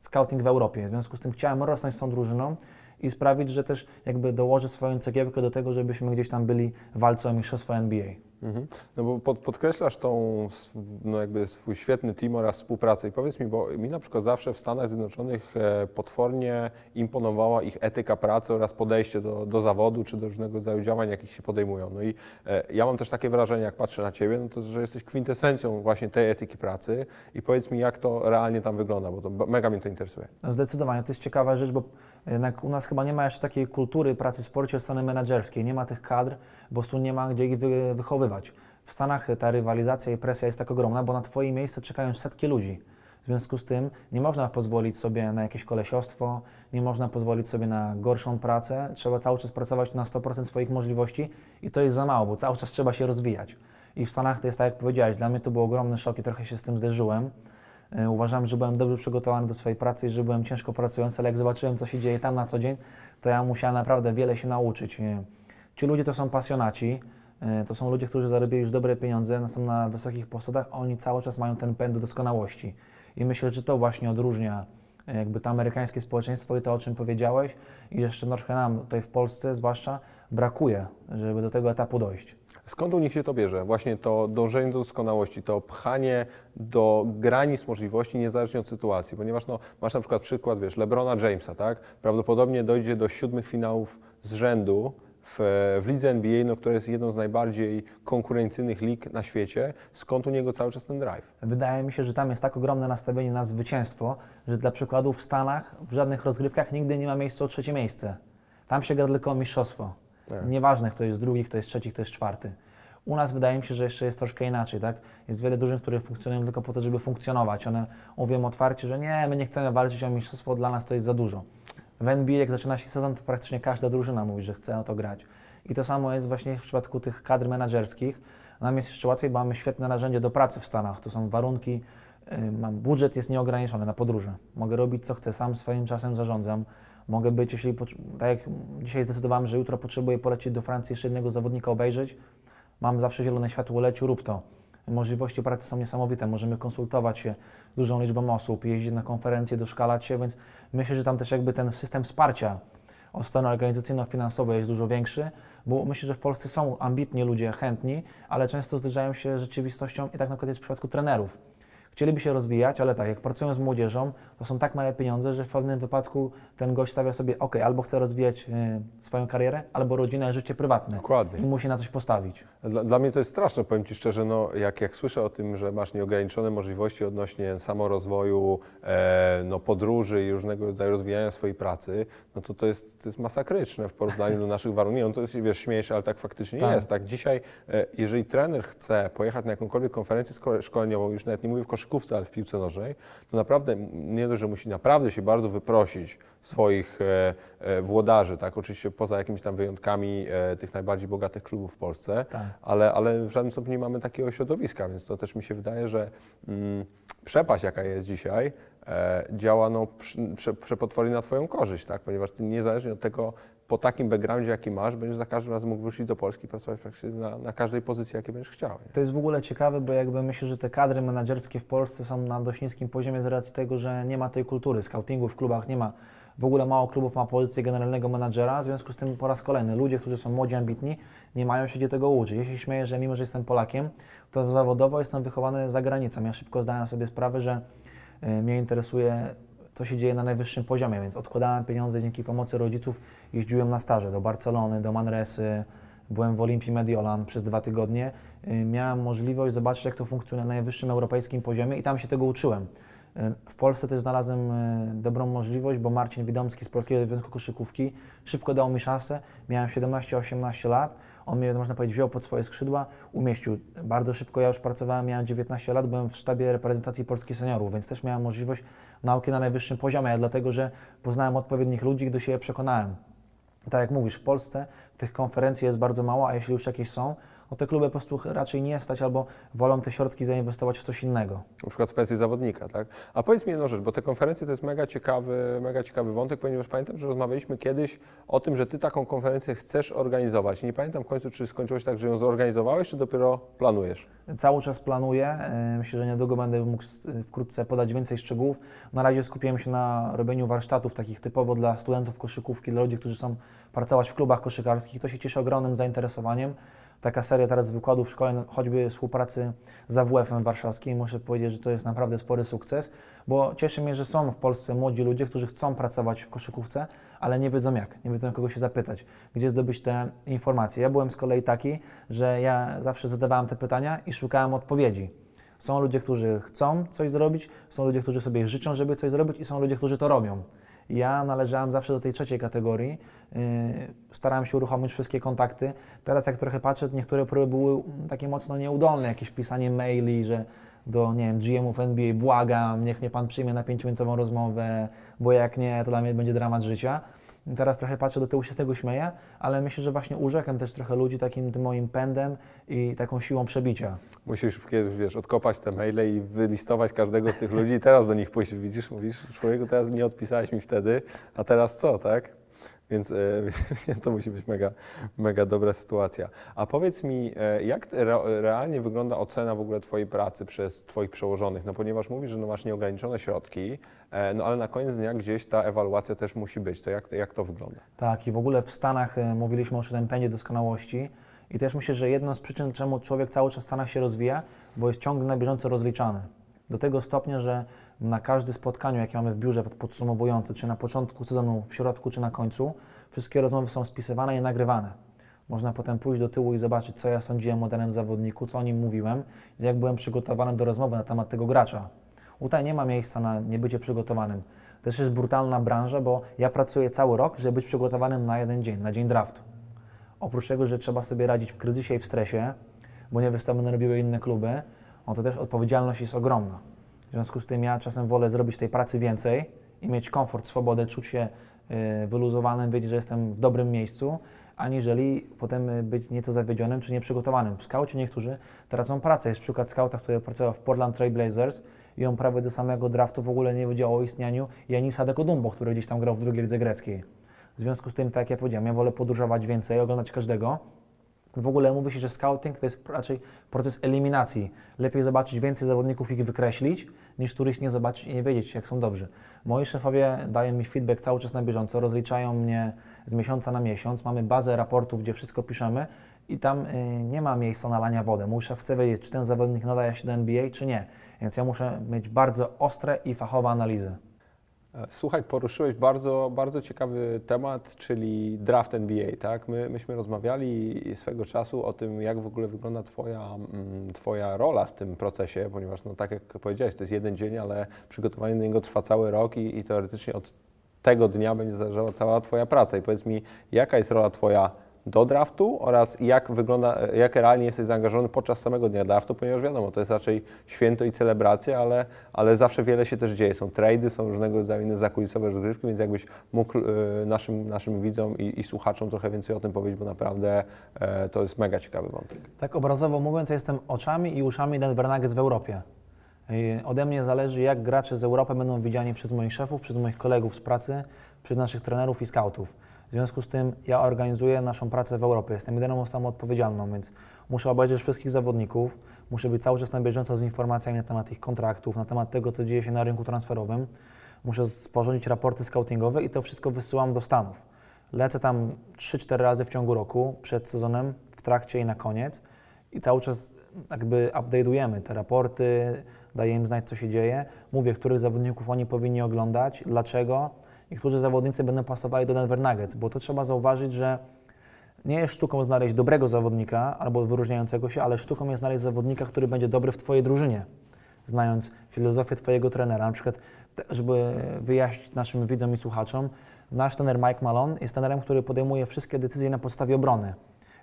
scouting w Europie. W związku z tym chciałem rosnąć z tą drużyną i sprawić, że też jakby dołożę swoją cegiełkę do tego, żebyśmy gdzieś tam byli w walce o mistrzostwo NBA. Mhm. No bo pod, podkreślasz tą, no jakby swój świetny team oraz współpracę i powiedz mi, bo mi na przykład zawsze w Stanach Zjednoczonych e, potwornie imponowała ich etyka pracy oraz podejście do, do zawodu czy do różnego rodzaju działań, jakich się podejmują. No i e, ja mam też takie wrażenie, jak patrzę na Ciebie, no to, że jesteś kwintesencją właśnie tej etyki pracy i powiedz mi, jak to realnie tam wygląda, bo to mega mnie to interesuje. No Zdecydowanie, to jest ciekawa rzecz, bo u nas chyba nie ma jeszcze takiej kultury pracy w sporcie od strony menedżerskiej. Nie ma tych kadr, po prostu nie ma gdzie ich wy, wychowywać. W Stanach ta rywalizacja i presja jest tak ogromna, bo na Twoje miejsce czekają setki ludzi. W związku z tym nie można pozwolić sobie na jakieś kolesiostwo, nie można pozwolić sobie na gorszą pracę. Trzeba cały czas pracować na 100% swoich możliwości i to jest za mało, bo cały czas trzeba się rozwijać. I w Stanach to jest tak, jak powiedziałeś, dla mnie to był ogromny szok i trochę się z tym zderzyłem. E, Uważam, że byłem dobrze przygotowany do swojej pracy i że byłem ciężko pracujący, ale jak zobaczyłem, co się dzieje tam na co dzień, to ja musiałem naprawdę wiele się nauczyć. Ci ludzie to są pasjonaci, to są ludzie, którzy zarabiają już dobre pieniądze, są na wysokich posadach, a oni cały czas mają ten pęd do doskonałości. I myślę, że to właśnie odróżnia e, jakby to amerykańskie społeczeństwo i to, o czym powiedziałeś. I jeszcze trochę nam tutaj w Polsce zwłaszcza brakuje, żeby do tego etapu dojść. Skąd u nich się to bierze? Właśnie to dążenie do doskonałości, to pchanie do granic możliwości niezależnie od sytuacji, ponieważ no, masz na przykład przykład, wiesz, LeBrona Jamesa, tak? Prawdopodobnie dojdzie do siódmych finałów z rzędu w, w lidze NBA, no, która jest jedną z najbardziej konkurencyjnych lig na świecie. Skąd u niego cały czas ten drive? Wydaje mi się, że tam jest tak ogromne nastawienie na zwycięstwo, że dla przykładu w Stanach w żadnych rozgrywkach nigdy nie ma miejsca o trzecie miejsce. Tam się gra tylko o mistrzostwo. Tak. Nieważne, kto jest drugi, kto jest trzeci, kto jest czwarty. U nas wydaje mi się, że jeszcze jest troszkę inaczej, tak? Jest wiele drużyn, które funkcjonują tylko po to, żeby funkcjonować. One mówią otwarcie, że nie, my nie chcemy walczyć o mistrzostwo, dla nas to jest za dużo. W NBA, jak zaczyna się sezon, to praktycznie każda drużyna mówi, że chce o to grać. I to samo jest właśnie w przypadku tych kadr menedżerskich. Nam jest jeszcze łatwiej, bo mamy świetne narzędzie do pracy w Stanach. To są warunki, y, mam, budżet jest nieograniczony na podróże. Mogę robić co chcę, sam swoim czasem zarządzam. Mogę być, jeśli, tak jak dzisiaj zdecydowałem, że jutro potrzebuję polecieć do Francji, jeszcze jednego zawodnika obejrzeć, mam zawsze zielone światło, leciu, rób to. Możliwości pracy są niesamowite, możemy konsultować się dużą liczbą osób, jeździć na konferencje, doszkalać się, więc myślę, że tam też jakby ten system wsparcia od strony organizacyjno-finansowej jest dużo większy, bo myślę, że w Polsce są ambitni ludzie, chętni, ale często zderzają się z rzeczywistością i tak na przykład jest w przypadku trenerów. Chcieliby się rozwijać, ale tak, jak pracują z młodzieżą, to są tak małe pieniądze, że w pewnym wypadku ten gość stawia sobie, ok, albo chce rozwijać y, swoją karierę, albo rodzinę, życie prywatne. Dokładnie. I musi na coś postawić. Dla, dla mnie to jest straszne, powiem Ci szczerze, no, jak, jak słyszę o tym, że masz nieograniczone możliwości odnośnie samorozwoju, e, no, podróży i różnego rodzaju rozwijania swojej pracy, no to to jest, to jest masakryczne w porównaniu do naszych warunków. Nie, no to jest, wiesz, śmiejesz, ale tak faktycznie Tak. jest. Tak, dzisiaj, e, jeżeli trener chce pojechać na jakąkolwiek konferencję szko- szkoleniową, już nawet nie mówię w koszykówce, ale w piłce nożnej, to naprawdę nie dość, że musi naprawdę się bardzo wyprosić swoich e, e, włodarzy, tak, oczywiście poza jakimiś tam wyjątkami e, tych najbardziej bogatych klubów w Polsce, Tak. ale, ale w żadnym stopniu nie mamy takiego środowiska, więc to też mi się wydaje, że mm, przepaść, jaka jest dzisiaj, działa no, prze, przepotwornie na Twoją korzyść, tak? ponieważ Ty niezależnie od tego, po takim backgroundzie, jaki masz, będziesz za każdym razem mógł wrócić do Polski i pracować praktycznie na, na każdej pozycji, jakiej będziesz chciał. Nie? To jest w ogóle ciekawe, bo jakby myślę, że te kadry menedżerskie w Polsce są na dość niskim poziomie z racji tego, że nie ma tej kultury scoutingu w klubach, nie ma. W ogóle mało klubów ma pozycję generalnego menadżera, w związku z tym po raz kolejny ludzie, którzy są młodzi, ambitni, nie mają się gdzie tego uczyć. Ja się śmieję, że mimo, że jestem Polakiem, to zawodowo jestem wychowany za granicą. Ja szybko zdałem sobie sprawę, że y, mnie interesuje co się dzieje na najwyższym poziomie, więc odkładałem pieniądze dzięki pomocy rodziców, jeździłem na staże do Barcelony, do Manresy, byłem w Olimpii Mediolan przez dwa tygodnie. Y, Miałem możliwość zobaczyć, jak to funkcjonuje na najwyższym europejskim poziomie i tam się tego uczyłem. Y, W Polsce też znalazłem y, dobrą możliwość, bo Marcin Widomski z Polskiego Związku Koszykówki szybko dał mi szansę. Miałem 17-18 lat. On mnie, można powiedzieć, wziął pod swoje skrzydła, umieścił. Bardzo szybko ja już pracowałem, miałem 19 lat, byłem w sztabie reprezentacji Polski seniorów, więc też miałem możliwość nauki na najwyższym poziomie, dlatego że poznałem odpowiednich ludzi i do siebie przekonałem. Tak jak mówisz, w Polsce tych konferencji jest bardzo mało, a jeśli już jakieś są, no te kluby po prostu raczej nie stać albo wolą te środki zainwestować w coś innego. Na przykład w pensji zawodnika, tak? A powiedz mi jedną rzecz, bo te konferencje to jest mega ciekawy, mega ciekawy wątek, ponieważ pamiętam, że rozmawialiśmy kiedyś o tym, że ty taką konferencję chcesz organizować. Nie pamiętam w końcu, czy skończyłeś tak, że ją zorganizowałeś, czy dopiero planujesz? Cały czas planuję. y, Myślę, że niedługo będę mógł s- wkrótce podać więcej szczegółów. Na razie skupiłem się na robieniu warsztatów takich typowo dla studentów koszykówki, dla ludzi, którzy chcą pracować w klubach koszykarskich. To się cieszy ogromnym zainteresowaniem. Taka seria teraz wykładów szkoleń, choćby współpracy z AWF-em warszawskim, muszę powiedzieć, że to jest naprawdę spory sukces, bo cieszy mnie, że są w Polsce młodzi ludzie, którzy chcą pracować w koszykówce, ale nie wiedzą jak, nie wiedzą kogo się zapytać, gdzie zdobyć te informacje. Ja byłem z kolei taki, że ja zawsze zadawałem te pytania i szukałem odpowiedzi. Są ludzie, którzy chcą coś zrobić, są ludzie, którzy sobie życzą, żeby coś zrobić i są ludzie, którzy to robią. Ja należałem zawsze do tej trzeciej kategorii. Yy, starałem się uruchomić wszystkie kontakty. Teraz jak trochę patrzę, niektóre próby były takie mocno nieudolne, jakieś pisanie maili, że do, nie wiem, GM-ów NBA błagam, niech mnie Pan przyjmie na pięciominutową rozmowę, bo jak nie, to dla mnie będzie dramat życia. I Teraz trochę patrzę do tyłu się z tego śmieję, ale myślę, że właśnie urzekłem też trochę ludzi takim tym moim pędem i taką siłą przebicia. Musisz wiesz, odkopać te maile i wylistować każdego z tych ludzi i teraz do nich pójść. Widzisz, mówisz, człowieku, teraz nie odpisałeś mi wtedy, a teraz co, tak? Więc e, to musi być mega, mega dobra sytuacja. A powiedz mi, e, jak re, realnie wygląda ocena w ogóle Twojej pracy przez Twoich przełożonych? No ponieważ mówisz, że no masz nieograniczone środki, e, no ale na koniec dnia gdzieś ta ewaluacja też musi być. To jak, jak to wygląda? Tak, i w ogóle w Stanach mówiliśmy o tym doskonałości i też myślę, że jedną z przyczyn, czemu człowiek cały czas w Stanach się rozwija, bo jest ciągle na bieżąco rozliczany. Do tego stopnia, że na każde spotkaniu, jakie mamy w biurze podsumowujące, czy na początku sezonu, w środku, czy na końcu, wszystkie rozmowy są spisywane i nagrywane. Można potem pójść do tyłu i zobaczyć, co ja sądziłem o danym zawodniku, co o nim mówiłem, jak byłem przygotowany do rozmowy na temat tego gracza. Tutaj nie ma miejsca na niebycie przygotowanym. Też jest brutalna branża, bo ja pracuję cały rok, żeby być przygotowanym na jeden dzień, na dzień draftu. Oprócz tego, że trzeba sobie radzić w kryzysie i w stresie, bo nie wystawione robiły inne kluby, no to też odpowiedzialność jest ogromna. W związku z tym ja czasem wolę zrobić tej pracy więcej i mieć komfort, swobodę, czuć się y, wyluzowanym, wiedzieć, że jestem w dobrym miejscu, aniżeli potem y, być nieco zawiedzionym czy nieprzygotowanym. W skaucie niektórzy tracą pracę. Jest przykład skauta, który pracował w Portland Trail Blazers i on prawie do samego draftu w ogóle nie wiedział o istnieniu Janisa Dekodumbo, który gdzieś tam grał w drugiej lidze greckiej. W związku z tym, tak jak ja powiedziałem, ja wolę podróżować więcej, oglądać każdego. W ogóle mówi się, że scouting to jest raczej proces eliminacji. Lepiej zobaczyć więcej zawodników i ich wykreślić, niż których nie zobaczyć i nie wiedzieć, jak są dobrzy. Moi szefowie dają mi feedback cały czas na bieżąco, rozliczają mnie z miesiąca na miesiąc. Mamy bazę raportów, gdzie wszystko piszemy i tam y, nie ma miejsca na lania wodę. Mój szef chce wiedzieć, czy ten zawodnik nadaje się do NBA, czy nie. Więc ja muszę mieć bardzo ostre i fachowe analizy. Słuchaj, poruszyłeś bardzo, bardzo ciekawy temat, czyli draft NBA, tak? My, myśmy rozmawiali swego czasu o tym, jak w ogóle wygląda twoja, mm, twoja rola w tym procesie, ponieważ, no tak jak powiedziałeś, to jest jeden dzień, ale przygotowanie do niego trwa cały rok i, i teoretycznie od tego dnia będzie zależała cała Twoja praca. I powiedz mi, jaka jest rola Twoja do draftu oraz jak wygląda, jak realnie jesteś zaangażowany podczas samego dnia draftu, ponieważ wiadomo, to jest raczej święto i celebracja, ale, ale zawsze wiele się też dzieje. Są trady, są różnego rodzaju inne zakulisowe rozgrywki, więc jakbyś mógł e, naszym, naszym widzom i, i słuchaczom trochę więcej o tym powiedzieć, bo naprawdę e, to jest mega ciekawy wątek. Tak obrazowo mówiąc, jestem oczami i uszami Denver Nuggets w Europie. Ode mnie zależy, jak gracze z Europy będą widziani przez moich szefów, przez moich kolegów z pracy, przez naszych trenerów i scoutów. W związku z tym ja organizuję naszą pracę w Europie. Jestem jedyną osobą odpowiedzialną, więc muszę obejrzeć wszystkich zawodników, muszę być cały czas na bieżąco z informacjami na temat ich kontraktów, na temat tego, co dzieje się na rynku transferowym. Muszę sporządzić raporty scoutingowe i to wszystko wysyłam do Stanów. Lecę tam 3-4 razy w ciągu roku, przed sezonem, w trakcie i na koniec. I cały czas jakby update'ujemy te raporty, daję im znać, co się dzieje. Mówię, których zawodników oni powinni oglądać, dlaczego. I którzy zawodnicy będą pasowali do Denver Nuggets, bo to trzeba zauważyć, że nie jest sztuką znaleźć dobrego zawodnika albo wyróżniającego się, ale sztuką jest znaleźć zawodnika, który będzie dobry w Twojej drużynie, znając filozofię Twojego trenera. Na przykład, żeby wyjaśnić naszym widzom i słuchaczom, nasz trener Mike Malone jest trenerem, który podejmuje wszystkie decyzje na podstawie obrony.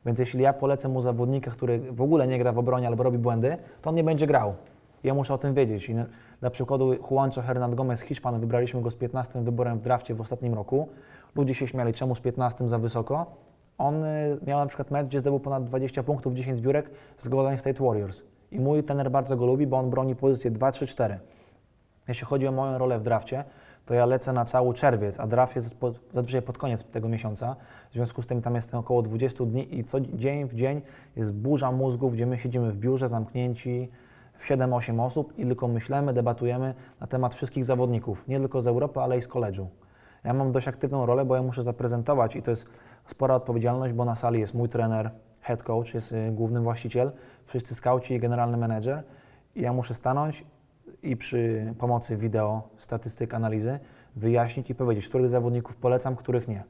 Więc jeśli ja polecę mu zawodnika, który w ogóle nie gra w obronie albo robi błędy, to on nie będzie grał. Ja muszę o tym wiedzieć. Dla przykładu Juancho Hernan Gomez, Hiszpan, wybraliśmy go z 15 wyborem w drafcie w ostatnim roku. Ludzie się śmiali, czemu z 15 za wysoko. On y, miał na przykład mecz, gdzie zdobył ponad 20 punktów, 10 zbiórek z Golden State Warriors. I mój trener bardzo go lubi, bo on broni pozycję 2, 3, 4. Jeśli chodzi o moją rolę w drafcie, to ja lecę na cały czerwiec, a draft jest zazwyczaj pod koniec tego miesiąca. W związku z tym tam jest około 20 dni i co dzień w dzień jest burza mózgów, gdzie my siedzimy w biurze zamknięci w 7-8 osób i tylko myślimy, debatujemy na temat wszystkich zawodników, nie tylko z Europy, ale i z koledżu. Ja mam dość aktywną rolę, bo ja muszę zaprezentować i to jest spora odpowiedzialność, bo na sali jest mój trener, head coach, jest y, główny właściciel, wszyscy skauci i generalny menedżer i ja muszę stanąć i przy pomocy wideo, statystyk, analizy wyjaśnić i powiedzieć, których zawodników polecam, których nie.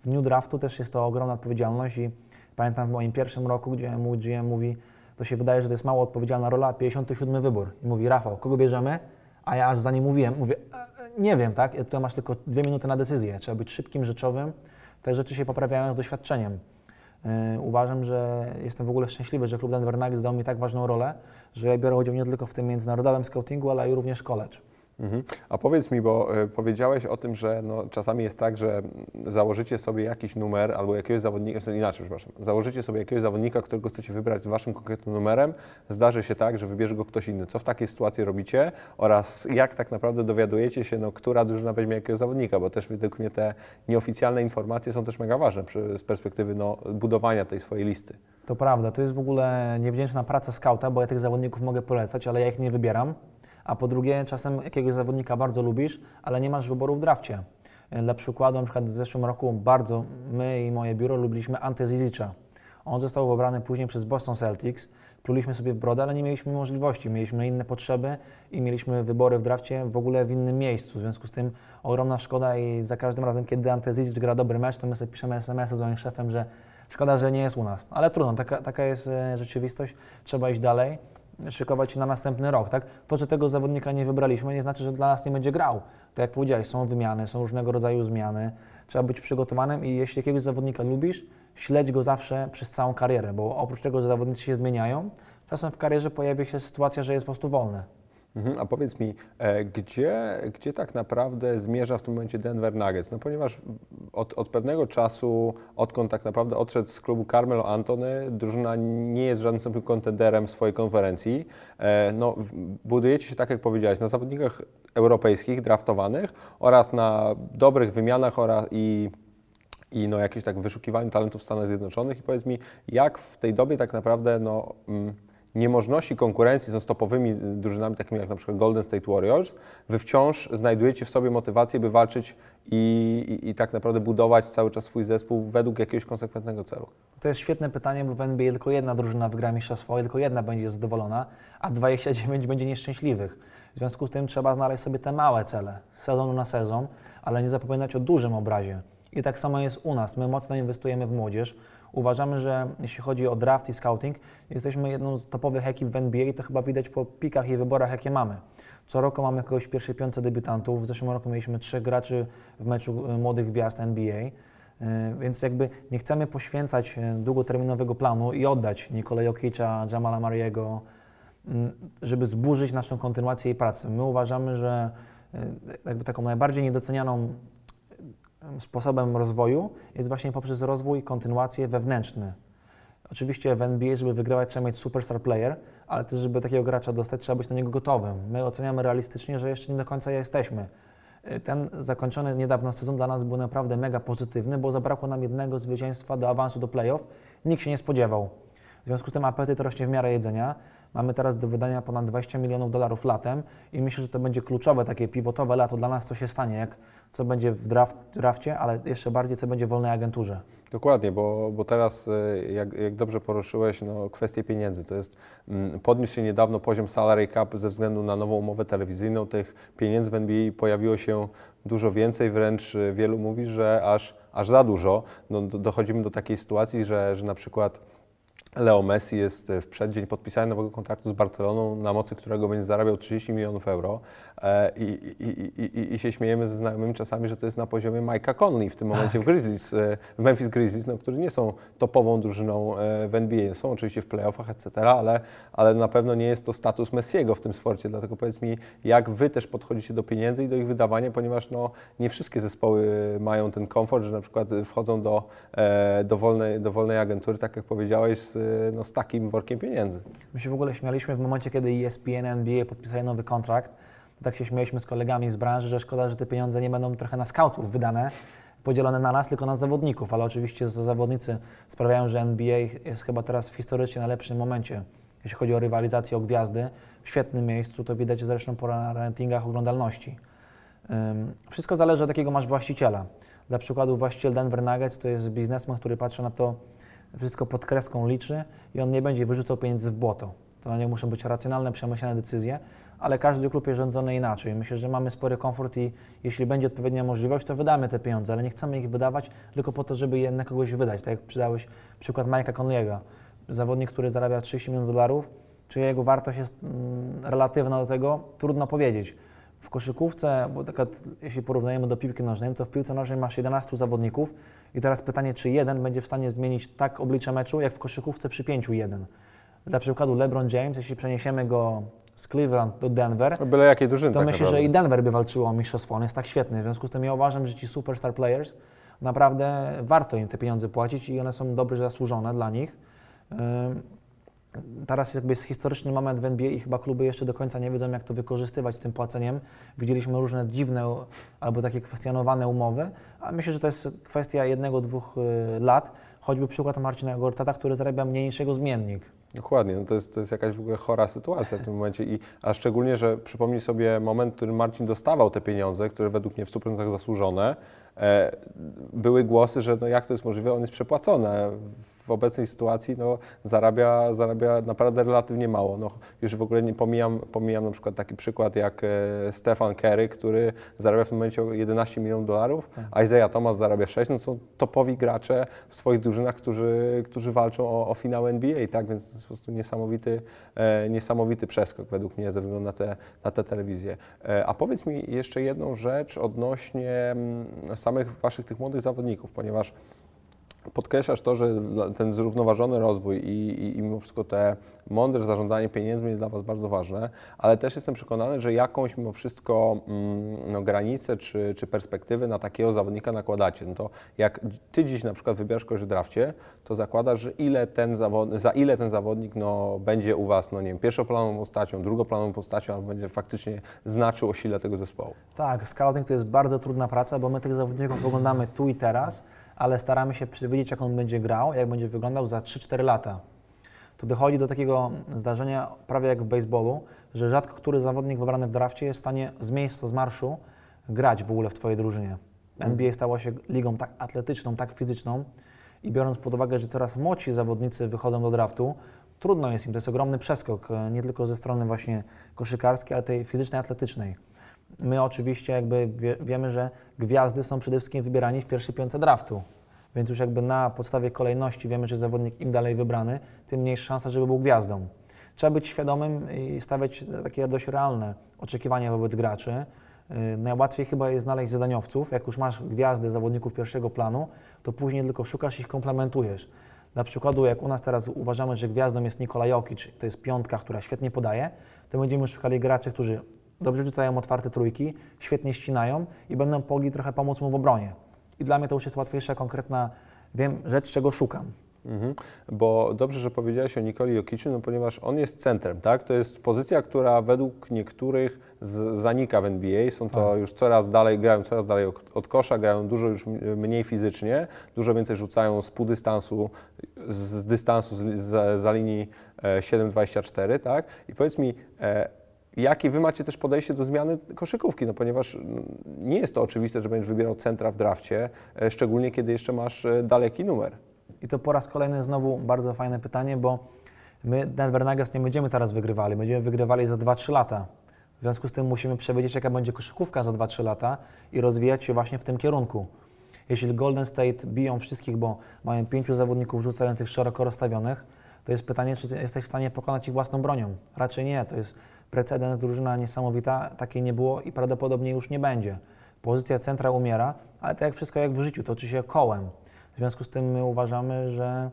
W dniu draftu też jest to ogromna odpowiedzialność i pamiętam w moim pierwszym roku, gdzie mój GM mówi, to się wydaje, że to jest mało odpowiedzialna rola, 57 wybór. I mówi, Rafał, kogo bierzemy? A ja aż za nim mówiłem, mówię, "E, e, nie wiem, tak? Tutaj masz tylko dwie minuty na decyzję. Trzeba być szybkim, rzeczowym. Te rzeczy się poprawiają z doświadczeniem. Yy, uważam, że jestem w ogóle szczęśliwy, że klub Denver Nuggets dał mi tak ważną rolę, że ja biorę udział nie tylko w tym międzynarodowym scoutingu, ale i również college. Mhm. A powiedz mi, bo y, powiedziałeś o tym, że no, czasami jest tak, że założycie sobie jakiś numer albo jakiegoś zawodnika, znaczy inaczej, przepraszam, założycie sobie jakiegoś zawodnika, którego chcecie wybrać z waszym konkretnym numerem, zdarzy się tak, że wybierze go ktoś inny. Co w takiej sytuacji robicie oraz jak tak naprawdę dowiadujecie się, no, która drużyna weźmie jakiego zawodnika, bo też według mnie te nieoficjalne informacje są też mega ważne przy, z perspektywy no, budowania tej swojej listy. To prawda, to jest w ogóle niewdzięczna praca skauta, bo ja tych zawodników mogę polecać, ale ja ich nie wybieram. A po drugie, czasem jakiegoś zawodnika bardzo lubisz, ale nie masz wyboru w drafcie. Dla przykładu, na przykład w zeszłym roku bardzo my i moje biuro lubiliśmy Ante Zizicza. On został wybrany później przez Boston Celtics. Pluliśmy sobie w brodę, ale nie mieliśmy możliwości. Mieliśmy inne potrzeby i mieliśmy wybory w drafcie w ogóle w innym miejscu. W związku z tym ogromna szkoda i za każdym razem, kiedy Ante Zizic gra dobry mecz, to my sobie piszemy SMS-y z moim szefem, że szkoda, że nie jest u nas. Ale trudno, taka, taka jest e, rzeczywistość. Trzeba iść dalej szykować na następny rok. Tak? To, że tego zawodnika nie wybraliśmy, nie znaczy, że dla nas nie będzie grał. Tak jak powiedziałeś, są wymiany, są różnego rodzaju zmiany. Trzeba być przygotowanym i jeśli jakiegoś zawodnika lubisz, śledź go zawsze przez całą karierę, bo oprócz tego, że zawodnicy się zmieniają, czasem w karierze pojawia się sytuacja, że jest po prostu wolny. Mhm, a powiedz mi, e, gdzie, gdzie tak naprawdę zmierza w tym momencie Denver Nuggets? No ponieważ od, od pewnego czasu, odkąd tak naprawdę odszedł z klubu Carmelo Antony, drużyna nie jest żadnym stopniu kontenderem w swojej konferencji. E, no, budujecie się, tak jak powiedziałeś, na zawodnikach europejskich, draftowanych oraz na dobrych wymianach oraz i i no, jakieś tak wyszukiwaniu talentów w Stanach Zjednoczonych i powiedz mi, jak w tej dobie tak naprawdę no, mm, niemożności konkurencji z topowymi drużynami takimi jak na przykład Golden State Warriors, wy wciąż znajdujecie w sobie motywację, by walczyć i, i, i tak naprawdę budować cały czas swój zespół według jakiegoś konsekwentnego celu. To jest świetne pytanie, bo w NBA tylko jedna drużyna wygra mistrzostwo, tylko jedna będzie zadowolona, a 29 będzie nieszczęśliwych. W związku z tym trzeba znaleźć sobie te małe cele, sezonu na sezon, ale nie zapominać o dużym obrazie. I tak samo jest u nas. My mocno inwestujemy w młodzież. Uważamy, że jeśli chodzi o draft i scouting, jesteśmy jedną z topowych ekip w NBA i to chyba widać po pikach i wyborach, jakie mamy. Co roku mamy kogoś pierwszej piątce debiutantów. W zeszłym roku mieliśmy trzech graczy w meczu y, młodych gwiazd NBA. Y, Więc jakby nie chcemy poświęcać y, długoterminowego planu i oddać Nikolaj Jokicza, Jamala Mariego, mm, żeby zburzyć naszą kontynuację jej pracy. My uważamy, że jakby taką najbardziej niedocenianą sposobem rozwoju jest właśnie poprzez rozwój, kontynuację wewnętrzny. Oczywiście w NBA, żeby wygrywać, trzeba mieć superstar player, ale też, żeby takiego gracza dostać, trzeba być na niego gotowym. My oceniamy realistycznie, że jeszcze nie do końca jesteśmy. Y, Ten zakończony niedawno sezon dla nas był naprawdę mega pozytywny, bo zabrakło nam jednego zwycięstwa do awansu do playoff. Nikt się nie spodziewał. W związku z tym apetyt rośnie w miarę jedzenia. Mamy teraz do wydania ponad 20 milionów dolarów latem i myślę, że to będzie kluczowe, takie pivotowe lato dla nas, co się stanie, jak, co będzie w draft, drafcie, ale jeszcze bardziej, co będzie w wolnej agenturze. Dokładnie, bo, bo teraz, y, jak, jak dobrze poruszyłeś, no, kwestie pieniędzy. To jest, mm, podniósł się niedawno poziom salary cap ze względu na nową umowę telewizyjną. Tych pieniędzy w NBA pojawiło się dużo więcej, wręcz y, wielu mówi, że aż, aż za dużo. No, do, dochodzimy do takiej sytuacji, że, że na przykład Leo Messi jest w przeddzień podpisania nowego kontraktu z Barceloną, na mocy którego będzie zarabiał 30 milionów euro E, i, i, i, i, się śmiejemy ze znajomymi czasami, że to jest na poziomie Mike'a Conley w tym momencie w Grizzlies, e, w Memphis Grizzlies, no, którzy nie są topową drużyną e, w NBA. Są oczywiście w playoffach, etc., ale, ale na pewno nie jest to status Messiego w tym sporcie, dlatego powiedz mi, jak Wy też podchodzicie do pieniędzy i do ich wydawania, ponieważ no, nie wszystkie zespoły mają ten komfort, że na przykład wchodzą do, do, wolnej, do wolnej agentury, tak jak powiedziałeś, z, no, z takim workiem pieniędzy. My się w ogóle śmialiśmy w momencie, kiedy ESPN, NBA podpisali nowy kontrakt, tak się śmieliśmy z kolegami z branży, że szkoda, że te pieniądze nie będą trochę na scoutów wydane, podzielone na nas, tylko na zawodników, ale oczywiście zawodnicy sprawiają, że NBA jest chyba teraz w historycznie najlepszym momencie, jeśli chodzi o rywalizację o gwiazdy. W świetnym miejscu, to widać zresztą po rankingach oglądalności. Wszystko zależy od jakiego masz właściciela. Dla przykładu właściciel Denver Nuggets to jest biznesmen, który patrzy na to wszystko pod kreską liczy i on nie będzie wyrzucał pieniędzy w błoto. To nie muszą być racjonalne, przemyślane decyzje, ale każdy klub jest rządzony inaczej. Myślę, że mamy spory komfort i jeśli będzie odpowiednia możliwość, to wydamy te pieniądze, ale nie chcemy ich wydawać tylko po to, żeby je na kogoś wydać. Tak jak przydałeś przykład Mike'a Conley'ego, zawodnik, który zarabia 30 milionów dolarów, czy jego wartość jest mm, relatywna do tego, trudno powiedzieć. W koszykówce, bo taka, jeśli porównujemy do piłki nożnej, to w piłce nożnej masz 11 zawodników i teraz pytanie, czy jeden będzie w stanie zmienić tak oblicze meczu, jak w koszykówce przy 5-1. Dla przykładu LeBron James, jeśli przeniesiemy go z Cleveland do Denver, Byle jakiej drużyny to tak myślę, naprawdę. że i Denver by walczyło o mistrzostwo. On jest tak świetny. W związku z tym ja uważam, że ci superstar players naprawdę warto im te pieniądze płacić i one są dobrze zasłużone dla nich. Teraz jakby jest historyczny moment w NBA i chyba kluby jeszcze do końca nie wiedzą, jak to wykorzystywać z tym płaceniem. Widzieliśmy różne dziwne albo takie kwestionowane umowy, a myślę, że to jest kwestia jednego, dwóch y, lat. Choćby przykład Marcina Gortata, który zarabia mniej niż jego zmiennik. Dokładnie, no to, jest, to jest jakaś w ogóle chora sytuacja w tym momencie, I, a szczególnie, że przypomnij sobie moment, w którym Marcin dostawał te pieniądze, które według mnie w 100% zasłużone. E, były głosy, że no jak to jest możliwe, on jest przepłacony w obecnej sytuacji no, zarabia, zarabia naprawdę relatywnie mało. No, już w ogóle nie pomijam, pomijam na przykład taki przykład jak e, Stefan Kerry, który zarabia w tym momencie 11 milionów dolarów, tak. a Isaiah Thomas zarabia 6. No, są topowi gracze w swoich drużynach, którzy, którzy walczą o, o finał NBA, tak? więc to jest po prostu niesamowity, e, niesamowity przeskok według mnie ze względu na te, na te telewizje. E, a powiedz mi jeszcze jedną rzecz odnośnie m, mm, samych Waszych tych młodych zawodników, ponieważ podkreślasz to, że ten zrównoważony rozwój i, i, i mimo wszystko te mądre zarządzanie pieniędzmi jest dla Was bardzo ważne, ale też jestem przekonany, że jakąś mimo wszystko mm, no, granicę czy, czy perspektywy na takiego zawodnika nakładacie. No to jak Ty dziś na przykład wybierasz kogoś w drafcie, to zakładasz, że ile ten zawod, za ile ten zawodnik no, będzie u Was, no nie wiem, pierwszoplanową postacią, drugoplanową postacią, albo będzie faktycznie znaczył o sile tego zespołu. Tak, scouting to jest bardzo trudna praca, bo my tych zawodników oglądamy tu i teraz, ale staramy się przewidzieć, jak on będzie grał, jak będzie wyglądał za 3-4 lata. To dochodzi do takiego zdarzenia, prawie jak w baseballu, że rzadko który zawodnik wybrany w drafcie jest w stanie z miejsca, z marszu grać w ogóle w Twojej drużynie. NBA stało się ligą tak atletyczną, tak fizyczną i biorąc pod uwagę, że coraz młodsi zawodnicy wychodzą do draftu, trudno jest im, to jest ogromny przeskok, e, nie tylko ze strony właśnie koszykarskiej, ale tej fizycznej, atletycznej. My oczywiście jakby wie, wiemy, że gwiazdy są przede wszystkim wybierani w pierwszej piątce draftu. Więc już jakby na podstawie kolejności wiemy, że zawodnik im dalej wybrany, tym mniejsza szansa, żeby był gwiazdą. Trzeba być świadomym i stawiać takie dość realne oczekiwania wobec graczy. Y, najłatwiej chyba jest znaleźć zadaniowców. Jak już masz gwiazdy zawodników pierwszego planu, to później tylko szukasz ich, komplementujesz. Na przykładu, jak u nas teraz uważamy, że gwiazdą jest Nikola Jokic, to jest piątka, która świetnie podaje, to będziemy szukali graczy, którzy dobrze rzucają otwarte trójki, świetnie ścinają i będą mogli trochę pomóc mu w obronie. I dla mnie to już jest łatwiejsza, konkretna wiem, rzecz, czego szukam. Mhm. Bo dobrze, że powiedziałeś o Nikoli Jokiczu, no ponieważ on jest centrem, tak? To jest pozycja, która według niektórych z, zanika w NBA. Są to Tak. już coraz dalej, grają coraz dalej od, kosza, grają dużo już mniej fizycznie, dużo więcej rzucają z pół dystansu, z, dystansu z, z, za linii e, 7,24, tak? I powiedz mi, e, Jakie wy macie też podejście do zmiany koszykówki? No ponieważ mm, nie jest to oczywiste, że będziesz wybierał centra w drafcie, e, szczególnie kiedy jeszcze masz e, daleki numer. I to po raz kolejny znowu bardzo fajne pytanie, bo my Denver Nuggets nie będziemy teraz wygrywali, będziemy wygrywali za 2-3 lata. W związku z tym musimy przewidzieć, jaka będzie koszykówka za 2-3 lata i rozwijać się właśnie w tym kierunku. Jeśli Golden State biją wszystkich, bo mają pięciu zawodników rzucających szeroko rozstawionych, to jest pytanie, czy jesteś w stanie pokonać ich własną bronią. Raczej nie, to jest precedens, drużyna niesamowita, takiej nie było i prawdopodobnie już nie będzie. Pozycja centra umiera, ale tak jak wszystko jak w życiu, toczy się kołem. W związku z tym my uważamy, że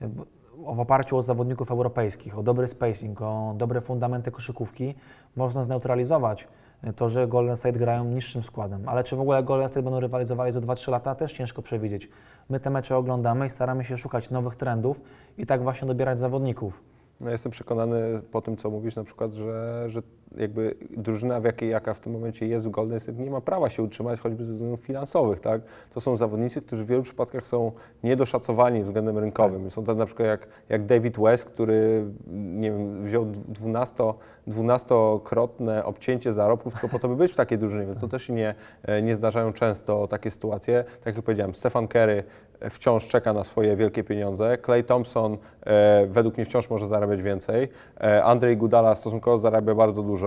w, oparciu o zawodników europejskich, o dobry spacing, o dobre fundamenty koszykówki, można zneutralizować to, że Golden State grają niższym składem. Ale czy w ogóle Golden State będą rywalizowali za 2-3 lata, też ciężko przewidzieć. My te mecze oglądamy i staramy się szukać nowych trendów i tak właśnie dobierać zawodników. No jestem przekonany po tym, co mówisz na przykład, że, że jakby drużyna w jakiej jaka w tym momencie jest w Golden State nie ma prawa się utrzymać choćby ze względów finansowych, tak? To są zawodnicy, którzy w wielu przypadkach są niedoszacowani względem rynkowym. Są tacy na przykład jak, jak David West, który nie wiem, wziął 12, 12-krotne obcięcie zarobków tylko po to, by być w takiej drużynie, więc to też nie, e, nie zdarzają często takie sytuacje. Tak jak powiedziałem, Stefan Kerry e, wciąż czeka na swoje wielkie pieniądze. Clay Thompson e, według mnie wciąż może zarabiać więcej. E, Andrzej Gudala stosunkowo zarabia bardzo dużo.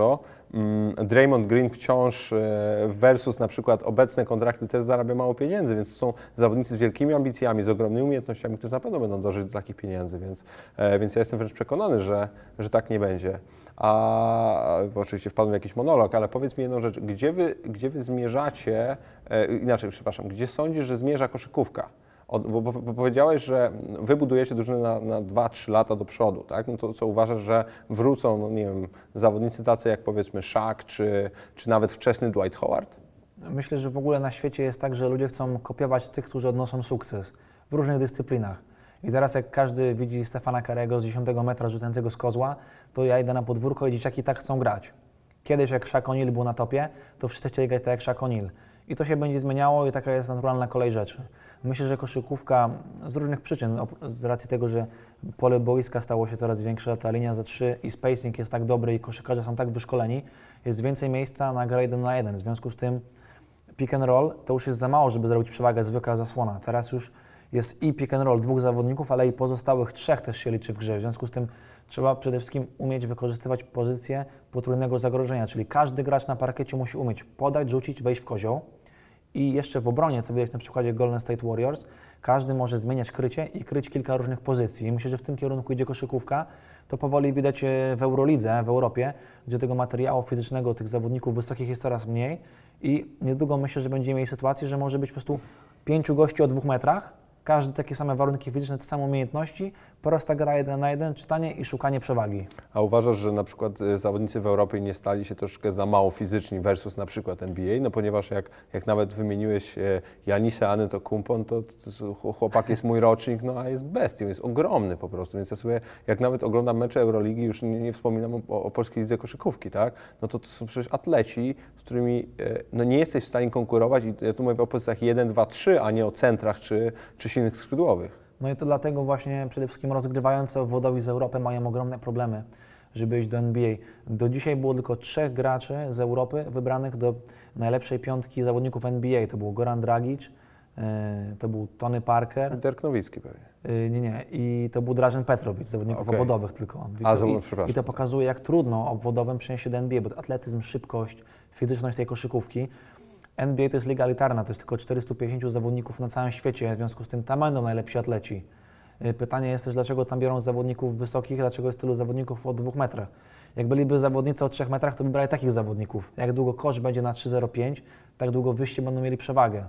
Mm, Draymond Green wciąż e, versus na przykład obecne kontrakty też zarabia mało pieniędzy, więc są zawodnicy z wielkimi ambicjami, z ogromnymi umiejętnościami, którzy na pewno będą dążyć do takich pieniędzy, więc, e, więc ja jestem wręcz przekonany, że, że tak nie będzie. A oczywiście wpadłem w jakiś monolog, ale powiedz mi jedną rzecz, gdzie wy, gdzie wy zmierzacie, e, inaczej, przepraszam, gdzie sądzisz, że zmierza koszykówka? Bo, bo, powiedziałeś, że wy budujecie drużynę na, na 2-3 lata do przodu, tak? No to co uważasz, że wrócą, no nie wiem, zawodnicy tacy jak powiedzmy Shaq, czy, czy nawet wczesny Dwight Howard? Myślę, że w ogóle na świecie jest tak, że ludzie chcą kopiować tych, którzy odnoszą sukces w różnych dyscyplinach. I teraz jak każdy widzi Stefana Karego z 10 metra rzucającego z kozła, to ja idę na podwórko i dzieciaki tak chcą grać. Kiedyś jak Shaq O'Neal był na topie, to wszyscy chcieli grać tak jak Shaq O'Neal. I to się będzie zmieniało i taka jest naturalna kolej rzeczy. Myślę, że koszykówka z różnych przyczyn, z racji tego, że pole boiska stało się coraz większe, ta linia za trzy i spacing jest tak dobry i koszykarze są tak wyszkoleni, jest więcej miejsca na grę jeden na jeden. W związku z tym pick and roll to już jest za mało, żeby zrobić przewagę zwykła zasłona. Teraz już jest i pick and roll dwóch zawodników, ale i pozostałych trzech też się liczy w grze. W związku z tym trzeba przede wszystkim umieć wykorzystywać pozycję potrójnego zagrożenia, czyli każdy gracz na parkiecie musi umieć podać, rzucić, wejść w kozioł. I jeszcze w obronie, co widać na przykładzie Golden State Warriors, każdy może zmieniać krycie i kryć kilka różnych pozycji. Myślę, że w tym kierunku idzie koszykówka. To powoli widać e, w Eurolidze, w Europie, gdzie tego materiału fizycznego, tych zawodników wysokich jest coraz mniej. I niedługo myślę, że będziemy mieli sytuację, że może być po prostu pięciu gości o dwóch metrach, każdy takie same warunki fizyczne, te same umiejętności, prosta gra jeden na jeden, czytanie i szukanie przewagi. A uważasz, że na przykład y, zawodnicy w Europie nie stali się troszkę za mało fizyczni versus na przykład NBA? No ponieważ jak, jak nawet wymieniłeś e, Janisa Antetokounmpon, to, to, to chłopak jest mój rocznik, no a jest bestią, jest ogromny po prostu. Więc ja sobie, jak nawet oglądam mecze Euroligi, już nie, nie wspominam o, o polskiej lidze koszykówki, tak? No to to są przecież atleci, z którymi e, no nie jesteś w stanie konkurować i ja tu mówię o pozycjach 1, 2, 3, a nie o centrach czy, czy silnych skrzydłowych. No i to dlatego właśnie przede wszystkim rozgrywający obwodowi z Europy mają ogromne problemy, żeby iść do NBA. Do dzisiaj było tylko trzech graczy z Europy wybranych do najlepszej piątki zawodników NBA. To był Goran Dragic, yy, to był Tony Parker, Dirk Nowicki pewnie. yy, nie, nie, i to był Drażen Petrowicz, zawodników Okej. obwodowych tylko. I A, to, zobacz, i, przepraszam. I to pokazuje, jak trudno obwodowym przenieść się do NBA, bo atletyzm, szybkość, fizyczność tej koszykówki. NBA to jest liga elitarna, to jest tylko 450 zawodników na całym świecie, w związku z tym tam będą najlepsi atleci. Y, Pytanie jest też, dlaczego tam biorą zawodników wysokich, dlaczego jest tylu zawodników o dwóch metrach. Jak byliby zawodnicy o trzech metrach, to by brali takich zawodników. Jak długo kosz będzie na 3,05, tak długo wyjście będą mieli przewagę.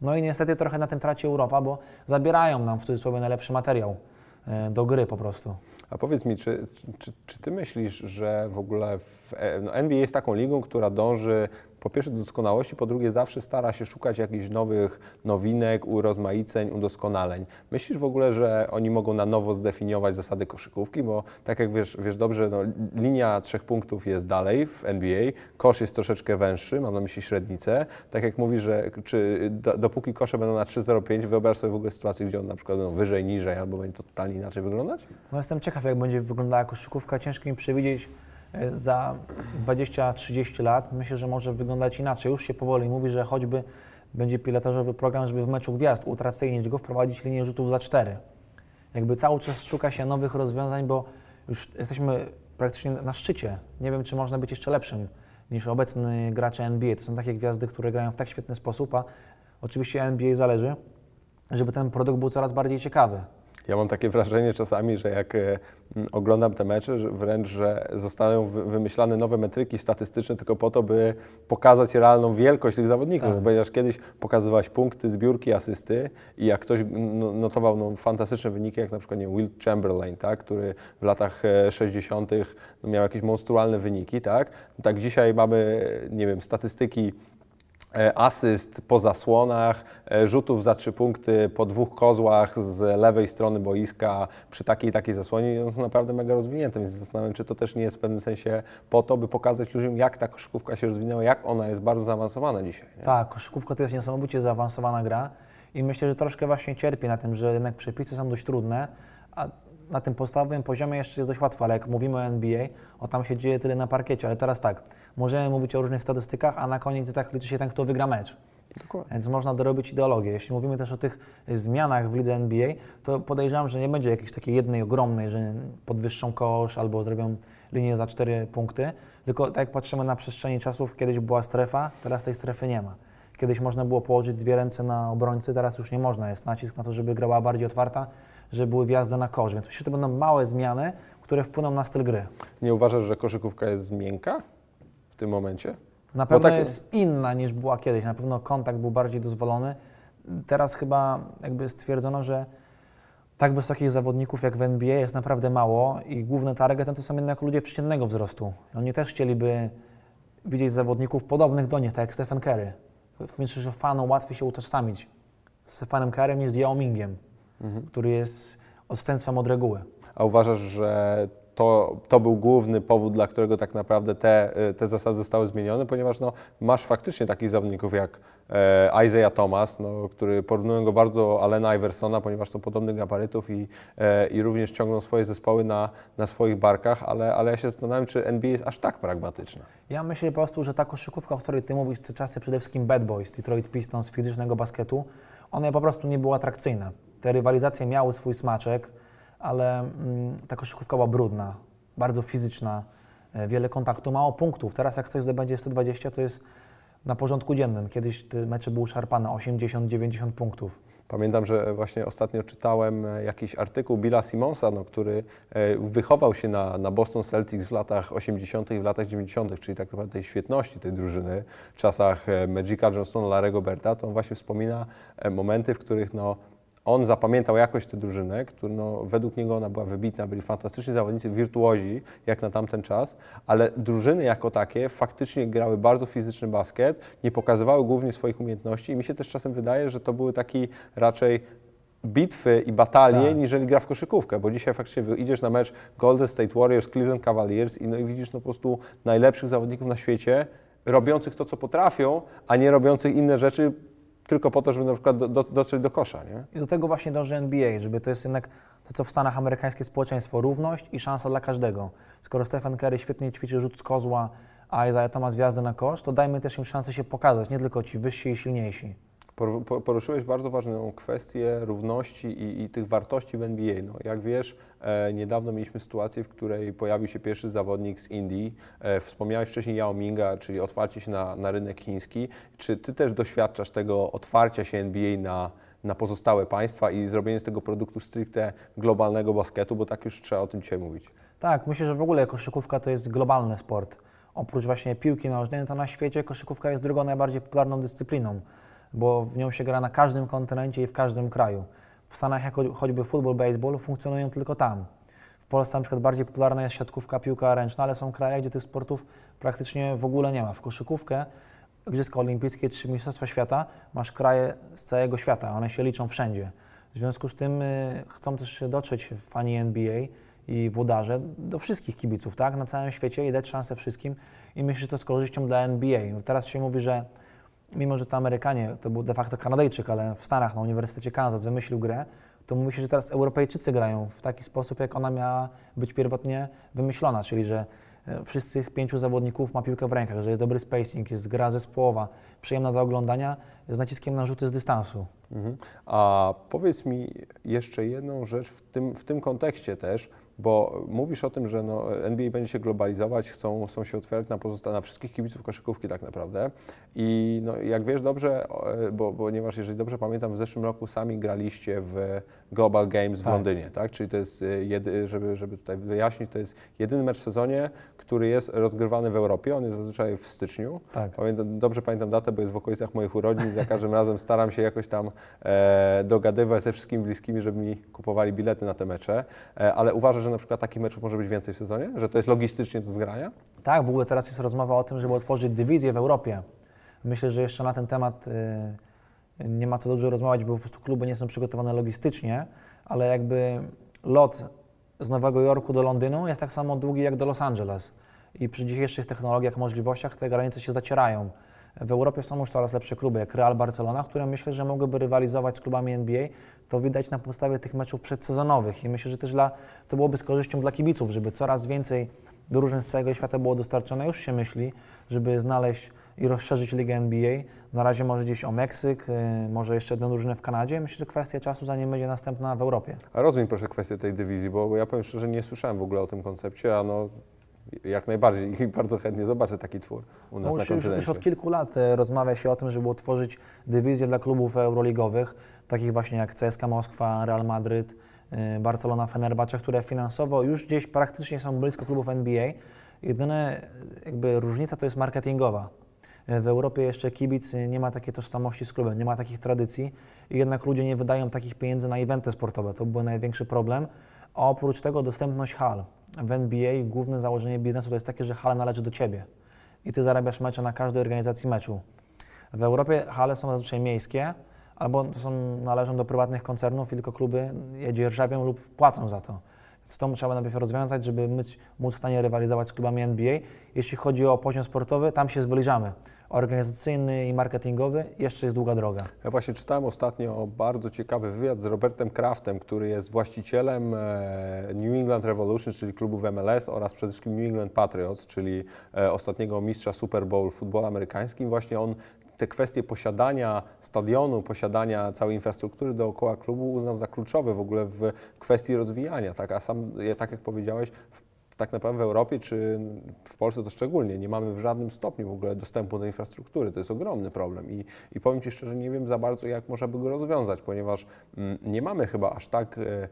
No i niestety trochę na tym traci Europa, bo zabierają nam w cudzysłowie najlepszy materiał y, do gry po prostu. A powiedz mi, czy, czy, czy ty myślisz, że w ogóle w, e, no NBA jest taką ligą, która dąży po pierwsze do doskonałości, po drugie zawsze stara się szukać jakichś nowych nowinek, urozmaiceń, udoskonaleń. Myślisz w ogóle, że oni mogą na nowo zdefiniować zasady koszykówki, bo tak jak wiesz, wiesz dobrze, no, linia trzech punktów jest dalej w NBA, kosz jest troszeczkę węższy, mam na myśli średnicę. Tak jak mówisz, że czy do, dopóki kosze będą na 3,05, wyobraź sobie w ogóle sytuację, gdzie on na przykład będą wyżej, niżej, albo będzie to totalnie inaczej wyglądać? No jestem ciekaw, jak będzie wyglądała koszykówka. Ciężko mi przewidzieć za 20-30 lat. Myślę, że może wyglądać inaczej. Już się powoli mówi, że choćby będzie pilotażowy program, żeby w meczu gwiazd utracyjnić go, wprowadzić linię rzutów za cztery. Jakby cały czas szuka się nowych rozwiązań, bo już jesteśmy praktycznie na szczycie. Nie wiem, czy można być jeszcze lepszym niż obecny gracze NBA. To są takie gwiazdy, które grają w tak świetny sposób, a oczywiście NBA zależy, żeby ten produkt był coraz bardziej ciekawy. Ja mam takie wrażenie czasami, że jak e, oglądam te mecze, że wręcz, że zostają wy- wymyślane nowe metryki statystyczne tylko po to, by pokazać realną wielkość tych zawodników. Tak. Ponieważ kiedyś pokazywałeś punkty, zbiórki, asysty i jak ktoś no, notował no, fantastyczne wyniki, jak na przykład nie, Will Chamberlain, tak, który w latach e, 60. No, miał jakieś monstrualne wyniki, tak, tak dzisiaj mamy, e, nie wiem, statystyki e, asyst po zasłonach, e, rzutów za trzy punkty po dwóch kozłach z lewej strony boiska przy takiej i takiej zasłonie, one są naprawdę mega rozwinięte, więc zastanawiam czy to też nie jest w pewnym sensie po to, by pokazać ludziom, jak ta koszykówka się rozwinęła, jak ona jest bardzo zaawansowana dzisiaj. Nie? Tak, koszykówka to jest niesamowicie zaawansowana gra i myślę, że troszkę właśnie cierpi na tym, że jednak przepisy są dość trudne, a na tym podstawowym poziomie jeszcze jest dość łatwo, ale jak mówimy o NBA, o tam się dzieje tyle na parkiecie, ale teraz tak, możemy mówić o różnych statystykach, a na koniec tak liczy się ten, kto wygra mecz. Dokładnie. Więc można dorobić ideologię. Jeśli mówimy też o tych zmianach w lidze NBA, to podejrzewam, że nie będzie jakiejś takiej jednej ogromnej, że podwyższą kosz albo zrobią linię za cztery punkty, tylko tak jak patrzymy na przestrzeni czasów, kiedyś była strefa, teraz tej strefy nie ma. Kiedyś można było położyć dwie ręce na obrońcy, teraz już nie można. Jest nacisk na to, żeby grała bardziej otwarta, żeby były wjazdy na kosz. Więc myślę, że to będą małe zmiany, które wpłyną na styl gry. Nie uważasz, że koszykówka jest miękka w tym momencie? Na pewno tak- jest inna niż była kiedyś. Na pewno kontakt był bardziej dozwolony. Teraz chyba jakby stwierdzono, że tak wysokich zawodników jak w NBA jest naprawdę mało i główny target to są jednak ludzie przeciętnego wzrostu. Oni też chcieliby widzieć zawodników podobnych do nich, tak jak Stephen Curry. Myślę, że fanom łatwiej się utożsamić z Stephenem Currym niż z Yao Mingiem, który jest odstępstwem od reguły. A uważasz, że to, to był główny powód, dla którego tak naprawdę te, te zasady zostały zmienione, ponieważ no, masz faktycznie takich zawodników jak e, Isaiah Thomas, no, który porównują go bardzo do Allena Iversona, ponieważ są podobnych gabarytów i, e, i również ciągną swoje zespoły na, na swoich barkach, ale, ale ja się zastanawiam, czy NBA jest aż tak pragmatyczna. Ja myślę po prostu, że ta koszykówka, o której Ty mówisz, te czasy przede wszystkim Bad Boys, Detroit Pistons, fizycznego basketu, ona po prostu nie była atrakcyjna. Te rywalizacje miały swój smaczek, ale mm, ta koszykówka była brudna, bardzo fizyczna, e, wiele kontaktu, mało punktów. Teraz jak ktoś zdobędzie 120, to jest na porządku dziennym. Kiedyś te mecze były szarpane 80-90 punktów. Pamiętam, że właśnie ostatnio czytałem e, jakiś artykuł Billa Simonsa, no, który e, wychował się na, na Boston Celtics w latach 80. i w latach 90., czyli tak naprawdę tej świetności tej drużyny, w czasach Magica Johnsona, Larego Berta, to on właśnie wspomina momenty, w których no, on zapamiętał jakość tej drużyny, który no, według niego ona była wybitna, byli fantastyczni zawodnicy, wirtuozi jak na tamten czas, ale drużyny jako takie faktycznie grały bardzo fizyczny basket, nie pokazywały głównie swoich umiejętności i mi się też czasem wydaje, że to były taki raczej bitwy i batalie, Tak. niżeli gra w koszykówkę, bo dzisiaj faktycznie idziesz na mecz Golden State Warriors, Cleveland Cavaliers i, no, i widzisz no, po prostu najlepszych zawodników na świecie, robiących to, co potrafią, a nie robiących inne rzeczy tylko po to, żeby na przykład do, do, dotrzeć do kosza, nie? I do tego właśnie dąży NBA, żeby to jest jednak to, co w Stanach amerykańskie społeczeństwo, równość i szansa dla każdego. Skoro Stephen Curry świetnie ćwiczy rzut z kozła, a Isaiah Thomas wjazdy na kosz, to dajmy też im szansę się pokazać, nie tylko ci wyżsi i silniejsi. Por- po- Poruszyłeś bardzo ważną kwestię równości i, i tych wartości w NBA. No, jak wiesz, e, niedawno mieliśmy sytuację, w której pojawił się pierwszy zawodnik z Indii. E, wspomniałeś wcześniej Yao Minga, czyli otwarcie się na, na rynek chiński. Czy ty też doświadczasz tego otwarcia się NBA na, na pozostałe państwa i zrobienie z tego produktu stricte globalnego basketu, bo tak już trzeba o tym dzisiaj mówić. Tak, myślę, że w ogóle koszykówka to jest globalny sport. Oprócz właśnie piłki nożnej, to na świecie koszykówka jest drugą najbardziej popularną dyscypliną, bo w nią się gra na każdym kontynencie i w każdym kraju. W Stanach jako choćby futbol, baseball funkcjonują tylko tam. W Polsce na przykład bardziej popularna jest siatkówka, piłka ręczna, ale są kraje, gdzie tych sportów praktycznie w ogóle nie ma. W koszykówkę Igrzyska Olimpijskie czy Mistrzostwa Świata, masz kraje z całego świata, one się liczą wszędzie. W związku z tym y, chcą też dotrzeć fani NBA i włodarze do wszystkich kibiców, tak, na całym świecie i dać szansę wszystkim i myślę, że to z korzyścią dla NBA. Teraz się mówi, że mimo, że to Amerykanie, to był de facto Kanadyjczyk, ale w Stanach na Uniwersytecie Kansas wymyślił grę, to mówi się, że teraz Europejczycy grają w taki sposób, jak ona miała być pierwotnie wymyślona, czyli że e, wszystkich pięciu zawodników ma piłkę w rękach, że jest dobry spacing, jest gra zespołowa, przyjemna do oglądania, z naciskiem na rzuty z dystansu. Mhm. A powiedz mi jeszcze jedną rzecz w tym, w tym kontekście też, bo mówisz o tym, że no, NBA będzie się globalizować, chcą, chcą się otwierać na, pozosta- na wszystkich kibiców koszykówki tak naprawdę. I no, jak wiesz dobrze, e, bo, ponieważ jeżeli dobrze pamiętam, w zeszłym roku sami graliście w Global Games w Tak. Londynie, tak? Czyli to jest, e, jedy, żeby, żeby tutaj wyjaśnić, to jest jedyny mecz w sezonie, który jest rozgrywany w Europie. On jest zazwyczaj w styczniu. Tak. Pamiętam, dobrze pamiętam datę, bo jest w okolicach moich urodzin. Za każdym razem staram się jakoś tam e, dogadywać ze wszystkimi bliskimi, żeby mi kupowali bilety na te mecze. E, ale uważasz, że na przykład takich meczów może być więcej w sezonie? Że to jest logistycznie do zgrania? Tak, w ogóle teraz jest rozmowa o tym, żeby otworzyć dywizję w Europie. Myślę, że jeszcze na ten temat y, nie ma co dobrze rozmawiać, bo po prostu kluby nie są przygotowane logistycznie, ale jakby lot z Nowego Jorku do Londynu jest tak samo długi jak do Los Angeles. I przy dzisiejszych technologiach, możliwościach te granice się zacierają. W Europie są już coraz lepsze kluby, jak Real Barcelona, które myślę, że mogłyby rywalizować z klubami NBA. To widać na podstawie tych meczów przedsezonowych i myślę, że też dla, to byłoby z korzyścią dla kibiców, żeby coraz więcej drużyn z całego świata było dostarczone. Już się myśli, żeby znaleźć i rozszerzyć ligę NBA. Na razie może gdzieś o Meksyk, y, może jeszcze jedną drużynę w Kanadzie. Myślę, że kwestia czasu, zanim będzie następna w Europie. A rozwiń proszę kwestię tej dywizji, bo ja powiem szczerze, nie słyszałem w ogóle o tym koncepcie, a no jak najbardziej i bardzo chętnie zobaczę taki twór u nas No na już, już, kontynencie. już od kilku lat e, rozmawia się o tym, żeby utworzyć dywizję dla klubów euroligowych, takich właśnie jak CSKA Moskwa, Real Madryt, y, Barcelona, Fenerbahce, które finansowo już gdzieś praktycznie są blisko klubów NBA. Jedyna jakby różnica to jest marketingowa. E, W Europie jeszcze kibic nie ma takiej tożsamości z klubem, nie ma takich tradycji i jednak ludzie nie wydają takich pieniędzy na eventy sportowe. To był największy problem. A oprócz tego dostępność hal. W NBA główne założenie biznesu to jest takie, że hala należy do Ciebie i Ty zarabiasz mecze na każdej organizacji meczu. W Europie hale są zazwyczaj miejskie, albo to są, należą do prywatnych koncernów i tylko kluby je dzierżawią lub płacą za to. Więc to trzeba najpierw rozwiązać, żeby móc, w stanie rywalizować z klubami NBA. Jeśli chodzi o poziom sportowy, tam się zbliżamy. Organizacyjny i marketingowy jeszcze jest długa droga. Ja właśnie czytałem ostatnio bardzo ciekawy wywiad z Robertem Kraftem, który jest właścicielem e, New England Revolution, czyli klubu w MLS oraz przede wszystkim New England Patriots, czyli e, ostatniego mistrza Super Bowl w futbolu amerykańskim. Właśnie on te kwestie posiadania stadionu, posiadania całej infrastruktury dookoła klubu uznał za kluczowe w ogóle w kwestii rozwijania. Tak? A sam, tak jak powiedziałeś, w tak naprawdę w Europie czy w Polsce to szczególnie nie mamy w żadnym stopniu w ogóle dostępu do infrastruktury. To jest ogromny problem i, i powiem Ci szczerze, nie wiem za bardzo jak można by go rozwiązać, ponieważ mm, nie mamy chyba aż tak e,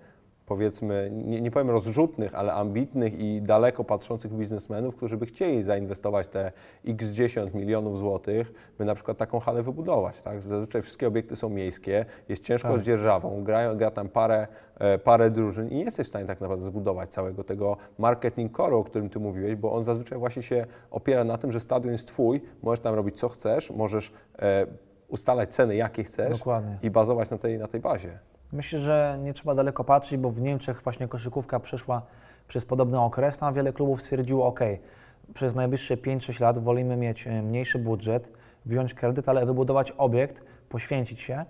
powiedzmy, nie, nie powiem rozrzutnych, ale ambitnych i daleko patrzących biznesmenów, którzy by chcieli zainwestować te x 10 milionów złotych, by na przykład taką halę wybudować. Tak? Zazwyczaj wszystkie obiekty są miejskie, jest ciężko Tak. z dzierżawą, gra, gra tam parę, e, parę drużyn i nie jesteś w stanie tak naprawdę zbudować całego tego marketing core'u, o którym Ty mówiłeś, bo on zazwyczaj właśnie się opiera na tym, że stadion jest Twój, możesz tam robić co chcesz, możesz e, ustalać ceny jakie chcesz Dokładnie. i bazować na tej, na tej bazie. Myślę, że nie trzeba daleko patrzeć, bo w Niemczech właśnie koszykówka przeszła przez podobny okres. Tam wiele klubów stwierdziło, ok, przez najbliższe 5-6 lat wolimy mieć e, mniejszy budżet, wziąć kredyt, ale wybudować obiekt, poświęcić się,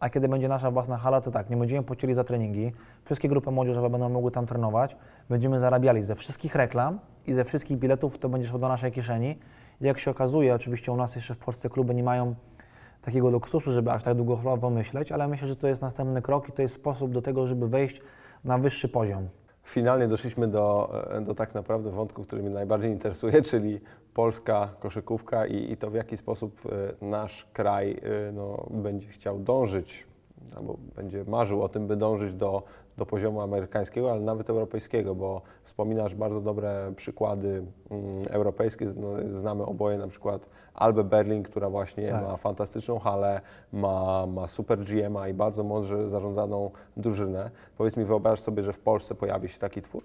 a kiedy będzie nasza własna hala, to tak, nie będziemy płacili za treningi, wszystkie grupy młodzieżowe będą mogły tam trenować, będziemy zarabiali ze wszystkich reklam i ze wszystkich biletów, to będzie szło do naszej kieszeni. Jak się okazuje, oczywiście u nas jeszcze w Polsce kluby nie mają takiego luksusu, żeby aż tak długofalowo myśleć, ale myślę, że to jest następny krok i to jest sposób do tego, żeby wejść na wyższy poziom. Finalnie doszliśmy do, e, do tak naprawdę wątku, który mnie najbardziej interesuje, czyli polska koszykówka i, i to w jaki sposób e, nasz kraj e, no, będzie chciał dążyć, albo będzie marzył o tym, by dążyć do, do poziomu amerykańskiego, ale nawet europejskiego, bo wspominasz bardzo dobre przykłady mm, europejskie. No, znamy oboje na przykład Albę Berlin, która właśnie Tak. ma fantastyczną halę, ma, ma super GM-a i bardzo mądrze zarządzaną drużynę. Powiedz mi, wyobrażasz sobie, że w Polsce pojawi się taki twór?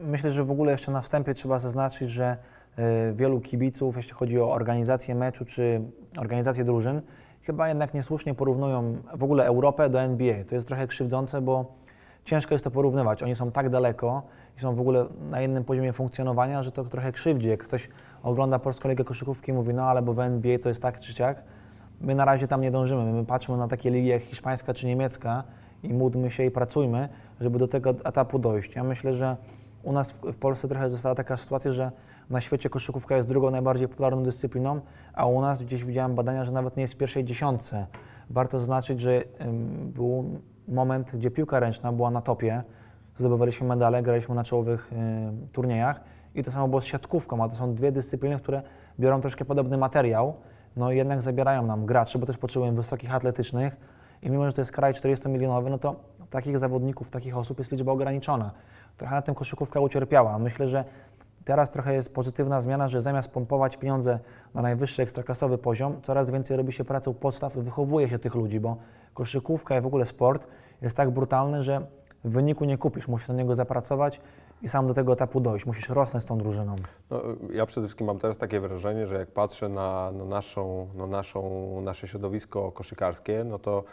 Myślę, że w ogóle jeszcze na wstępie trzeba zaznaczyć, że y, wielu kibiców, jeśli chodzi o organizację meczu czy organizację drużyn, chyba jednak niesłusznie porównują w ogóle Europę do NBA. To jest trochę krzywdzące, bo ciężko jest to porównywać. Oni są tak daleko i są w ogóle na innym poziomie funkcjonowania, że to trochę krzywdzi. Jak ktoś ogląda Polską Ligę Koszykówki i mówi, no ale bo w NBA to jest tak czy siak, my na razie tam nie dążymy. My patrzymy na takie ligi jak hiszpańska czy niemiecka i módlmy się i pracujmy, żeby do tego etapu dojść. Ja myślę, że u nas w, Polsce trochę została taka sytuacja, że na świecie koszykówka jest drugą najbardziej popularną dyscypliną, a u nas gdzieś widziałem badania, że nawet nie jest w pierwszej dziesiątce. Warto zaznaczyć, że był moment, gdzie piłka ręczna była na topie, zdobywaliśmy medale, graliśmy na czołowych turniejach i to samo było z siatkówką, a to są dwie dyscypliny, które biorą troszkę podobny materiał, no i jednak zabierają nam graczy, bo też potrzebujemy wysokich atletycznych i mimo, że to jest kraj 40-milionowy, no to takich zawodników, takich osób jest liczba ograniczona. Trochę na tym koszykówka ucierpiała. Myślę, że teraz trochę jest pozytywna zmiana, że zamiast pompować pieniądze na najwyższy ekstraklasowy poziom, coraz więcej robi się pracą podstaw i wychowuje się tych ludzi, bo koszykówka i w ogóle sport jest tak brutalny, że w wyniku nie kupisz, musisz na niego zapracować i sam do tego etapu dojść. Musisz rosnąć z tą drużyną. No, ja przede wszystkim mam teraz takie wrażenie, że jak patrzę na, na, naszą, na naszą, nasze środowisko koszykarskie, no to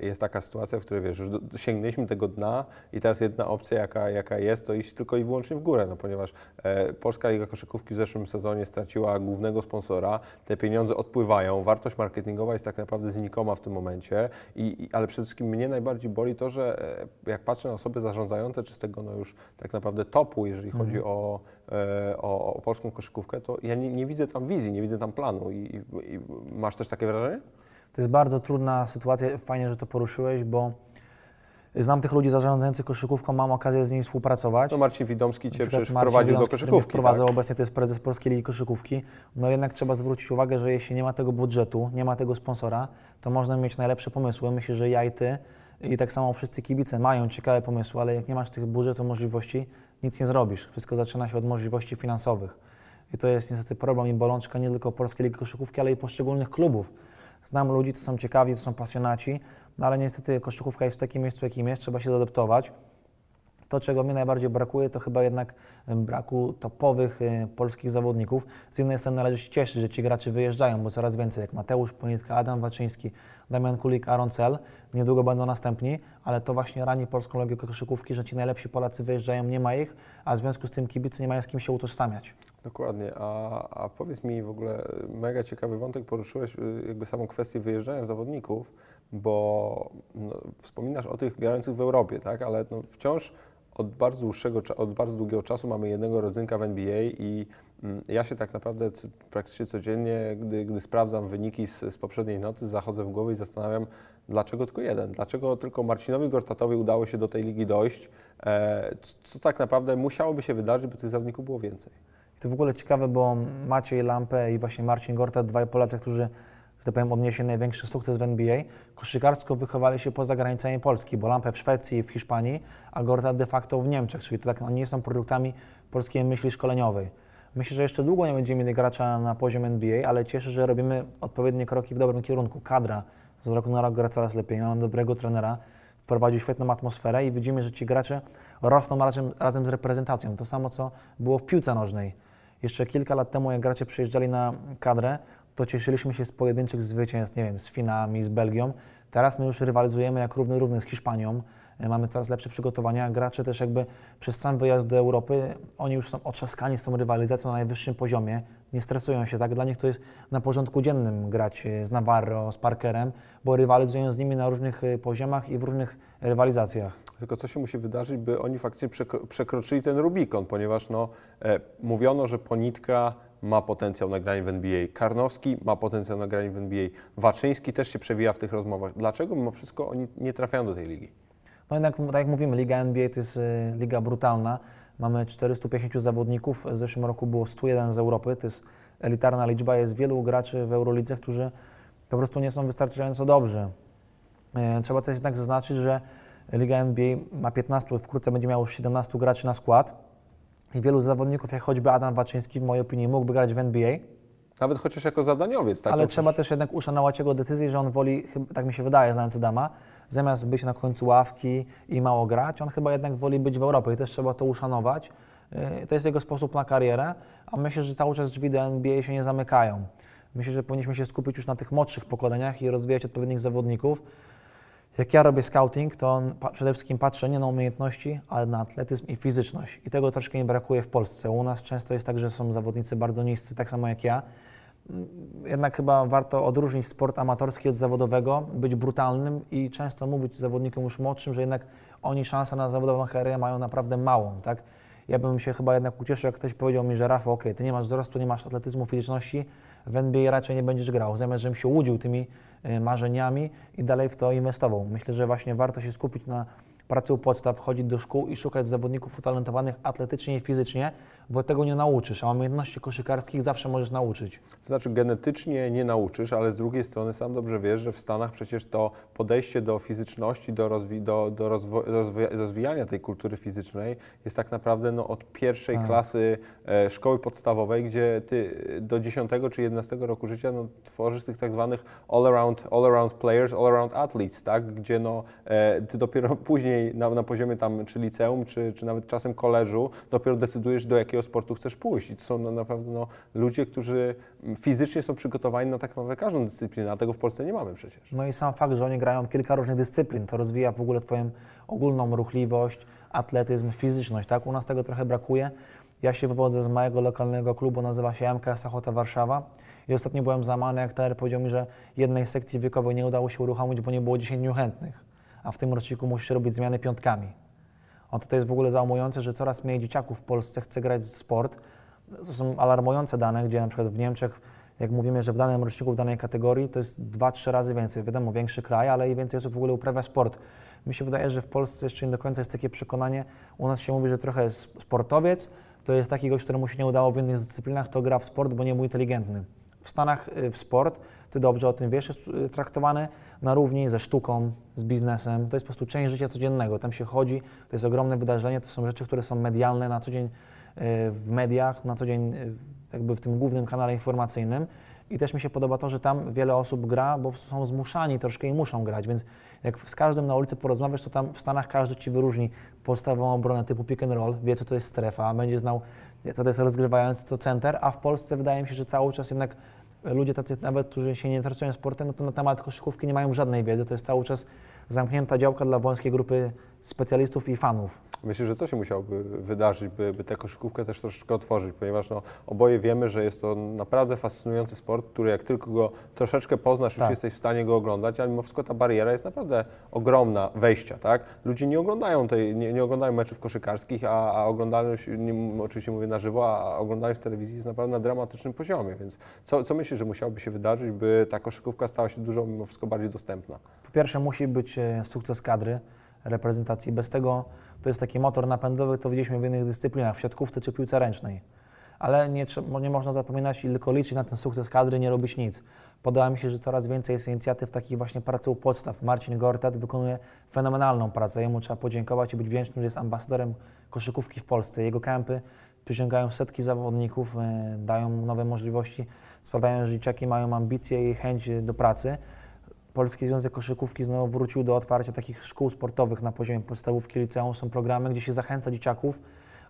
jest taka sytuacja, w której wiesz, już sięgnęliśmy tego dna i teraz jedna opcja, jaka, jaka jest, to iść tylko i wyłącznie w górę, no ponieważ e, Polska Liga Koszykówki w zeszłym sezonie straciła głównego sponsora, te pieniądze odpływają, wartość marketingowa jest tak naprawdę znikoma w tym momencie, i, i, ale przede wszystkim mnie najbardziej boli to, że e, jak patrzę na osoby zarządzające, czy z tego no już tak naprawdę topu, jeżeli chodzi o, e, o, o polską koszykówkę, to ja nie, nie widzę tam wizji, nie widzę tam planu. I, i masz też takie wrażenie? To jest bardzo trudna sytuacja, fajnie, że to poruszyłeś, bo znam tych ludzi zarządzających koszykówką, mam okazję z nimi współpracować. No Marcin Widomski Cię przecież Marcin wprowadził do Widomski, który mnie koszykówki. wprowadzał, Tak? obecnie to jest prezes Polskiej Ligi Koszykówki. No jednak trzeba zwrócić uwagę, że jeśli nie ma tego budżetu, nie ma tego sponsora, to można mieć najlepsze pomysły. Myślę, że ja i ty i tak samo wszyscy kibice mają ciekawe pomysły, ale jak nie masz tych budżetu, możliwości, nic nie zrobisz. Wszystko zaczyna się od możliwości finansowych. I to jest niestety problem i bolączka nie tylko Polskiej Ligi Koszykówki, ale i poszczególnych klubów. Znam ludzi, to są ciekawi, to są pasjonaci, no ale niestety koszykówka jest w takim miejscu, jakim jest, trzeba się zaadaptować. To, czego mi najbardziej brakuje, to chyba jednak braku topowych e, polskich zawodników. Z jednej strony należy się cieszyć, że ci gracze wyjeżdżają, bo coraz więcej, jak Mateusz Ponitka, Adam Waczyński, Damian Kulik, Aaron Cel, niedługo będą następni, ale to właśnie rani polską logikę koszykówki, że ci najlepsi Polacy wyjeżdżają, nie ma ich, a w związku z tym kibicy nie mają z kim się utożsamiać. Dokładnie. A, a powiedz mi w ogóle, mega ciekawy wątek poruszyłeś, y, jakby samą kwestię wyjeżdżania zawodników, bo no, wspominasz o tych grających w Europie, tak? Ale no, wciąż od bardzo, dłuższego, od bardzo długiego czasu mamy jednego rodzynka w NBA i ja się tak naprawdę praktycznie codziennie, gdy, gdy sprawdzam wyniki z, z poprzedniej nocy, zachodzę w głowę i zastanawiam, dlaczego tylko jeden? Dlaczego tylko Marcinowi Gortatowi udało się do tej ligi dojść? E, co tak naprawdę musiałoby się wydarzyć, by tych zawodników było więcej? I to w ogóle ciekawe, bo Maciej Lampę i właśnie Marcin Gorta, dwaj Polacy, którzy, że tak powiem, odnieśli największy sukces w NBA, koszykarsko wychowali się poza granicami Polski, bo Lampę w Szwecji w Hiszpanii, a Gorta de facto w Niemczech, czyli to tak, oni nie są produktami polskiej myśli szkoleniowej. Myślę, że jeszcze długo nie będziemy mieli gracza na poziom NBA, ale cieszę, że robimy odpowiednie kroki w dobrym kierunku. Kadra z roku na rok gra coraz lepiej, mamy dobrego trenera, wprowadził świetną atmosferę i widzimy, że ci gracze rosną razem, razem z reprezentacją. To samo, co było w piłce nożnej. Jeszcze kilka lat temu, jak gracze przyjeżdżali na kadrę, to cieszyliśmy się z pojedynczych zwycięstw, nie wiem, z Finami, z Belgią. Teraz my już rywalizujemy jak równy równy z Hiszpanią. E, Mamy coraz lepsze przygotowania. Gracze też jakby przez sam wyjazd do Europy, oni już są otrzaskani z tą rywalizacją na najwyższym poziomie. Nie stresują się tak. Dla nich to jest na porządku dziennym grać e, z Navarro, z Parkerem, bo rywalizują z nimi na różnych e, poziomach i w różnych rywalizacjach. Tylko co się musi wydarzyć, by oni faktycznie przekro, przekroczyli ten Rubikon, ponieważ no, e, mówiono, że Ponitka ma potencjał na w NBA, Karnowski ma potencjał na w NBA, Waczyński też się przewija w tych rozmowach. Dlaczego mimo wszystko oni nie trafiają do tej ligi? No jednak, tak jak mówimy, Liga NBA to jest y, liga brutalna. Mamy 450 zawodników, w zeszłym roku było 101 z Europy, to jest elitarna liczba. Jest wielu graczy w Eurolidze, którzy po prostu nie są wystarczająco dobrzy. E, Trzeba też jednak zaznaczyć, że Liga NBA ma 15, wkrótce będzie miało 17 graczy na skład i wielu zawodników, jak choćby Adam Waczyński, w mojej opinii, mógłby grać w NBA, Nawet chociaż jako zadaniowiec, tak? ale trzeba też jednak uszanować jego decyzję, że on woli, tak mi się wydaje, znając Adama, zamiast być na końcu ławki i mało grać, on chyba jednak woli być w Europie i też trzeba to uszanować, y, to jest jego sposób na karierę, a myślę, że cały czas drzwi do NBA się nie zamykają. Myślę, że powinniśmy się skupić już na tych młodszych pokoleniach i rozwijać odpowiednich zawodników. Jak ja robię scouting, to przede wszystkim patrzę nie na umiejętności, ale na atletyzm i fizyczność. I tego troszkę mi brakuje w Polsce. U nas często jest tak, że są zawodnicy bardzo niscy, tak samo jak ja. Jednak chyba warto odróżnić sport amatorski od zawodowego, być brutalnym i często mówić zawodnikom już młodszym, że jednak oni szansę na zawodową karierę mają naprawdę małą, tak? Ja bym się chyba jednak ucieszył, jak ktoś powiedział mi, że Rafał, okej, ty nie masz wzrostu, nie masz atletyzmu, fizyczności, w NBA raczej nie będziesz grał, zamiast żebym się łudził tymi y, marzeniami i dalej w to inwestował. Myślę, że właśnie warto się skupić na pracy u podstaw, chodzić do szkół i szukać zawodników utalentowanych atletycznie i fizycznie, bo tego nie nauczysz, a umiejętności koszykarskich zawsze możesz nauczyć. To znaczy genetycznie nie nauczysz, ale z drugiej strony sam dobrze wiesz, że w Stanach przecież to podejście do fizyczności, do, rozwi- do, do rozwo- rozwi- rozwijania tej kultury fizycznej jest tak naprawdę no, od pierwszej Tak. klasy e, szkoły podstawowej, gdzie ty do 10 czy 11 roku życia no, tworzysz tych tak zwanych all-around all around players, all-around athletes, tak? gdzie no, e, ty dopiero później na, na poziomie tam czy liceum, czy, czy nawet czasem koleżu dopiero decydujesz do jakiego sportu chcesz pójść i to są no, naprawdę no, ludzie, którzy fizycznie są przygotowani na tak naprawdę każdą dyscyplinę, a tego w Polsce nie mamy przecież. No i sam fakt, że oni grają kilka różnych dyscyplin, to rozwija w ogóle Twoją ogólną ruchliwość, atletyzm, fizyczność, tak? U nas tego trochę brakuje. Ja się wywodzę z małego lokalnego klubu, nazywa się MKS Ochota Warszawa i ostatnio byłem załamany, jak trener powiedział mi, że jednej sekcji wiekowej nie udało się uruchomić, bo nie było 10 chętnych, a w tym roczniku musisz robić zmiany piątkami. O, to jest w ogóle załamujące, że coraz mniej dzieciaków w Polsce chce grać w sport. To są alarmujące dane, gdzie na przykład w Niemczech, jak mówimy, że w danym roczniku, w danej kategorii, to jest 2-3 razy więcej. Wiadomo, większy kraj, ale i więcej osób w ogóle uprawia sport. Mi się wydaje, że w Polsce jeszcze nie do końca jest takie przekonanie. U nas się mówi, że trochę jest sportowiec, to jest taki gość, któremu się nie udało w innych dyscyplinach, to gra w sport, bo nie był inteligentny. W Stanach y, w sport, ty dobrze o tym wiesz, jest y, traktowany na równi ze sztuką, z biznesem. To jest po prostu część życia codziennego. Tam się chodzi, to jest ogromne wydarzenie, to są rzeczy, które są medialne na co dzień y, w mediach, na co dzień jakby w tym głównym kanale informacyjnym. I też mi się podoba to, że tam wiele osób gra, bo są zmuszani troszkę i muszą grać, więc jak z każdym na ulicy porozmawiasz, to tam w Stanach każdy ci wyróżni podstawową obronę typu pick and roll, wie co to jest strefa, będzie znał, co to jest rozgrywający, to center, a w Polsce wydaje mi się, że cały czas jednak ludzie tacy nawet, którzy się nie interesują sportem, no to na temat koszykówki nie mają żadnej wiedzy, to jest cały czas zamknięta działka dla wąskiej grupy specjalistów i fanów. Myślę, że co się musiałoby wydarzyć, by, by tę koszykówkę też troszeczkę otworzyć, ponieważ no, oboje wiemy, że jest to naprawdę fascynujący sport, który jak tylko go troszeczkę poznasz, już Tak. jesteś w stanie go oglądać, ale mimo wszystko ta bariera jest naprawdę ogromna wejścia, tak? Ludzie nie oglądają tej, nie, nie oglądają meczów koszykarskich, a, a oglądalność, nie, oczywiście mówię na żywo, a oglądalność w telewizji jest naprawdę na dramatycznym poziomie, więc co, co myślisz, że musiałoby się wydarzyć, by ta koszykówka stała się dużo mimo wszystko bardziej dostępna? Pierwsze musi być e, sukces kadry, reprezentacji. Bez tego to jest taki motor napędowy, to widzieliśmy w innych dyscyplinach, w siatkówce czy piłce ręcznej. Ale nie, nie można zapominać i tylko liczyć na ten sukces kadry, nie robić nic. Podoba mi się, że coraz więcej jest inicjatyw takich właśnie pracy u podstaw. Marcin Gortat wykonuje fenomenalną pracę. Jemu trzeba podziękować i być wdzięcznym, że jest ambasadorem koszykówki w Polsce. Jego kempy przyciągają setki zawodników, e, dają nowe możliwości, sprawiają, że dzieciaki mają ambicje i chęć do pracy. Polski Związek Koszykówki znowu wrócił do otwarcia takich szkół sportowych na poziomie podstawówki, liceum. Są programy, gdzie się zachęca dzieciaków,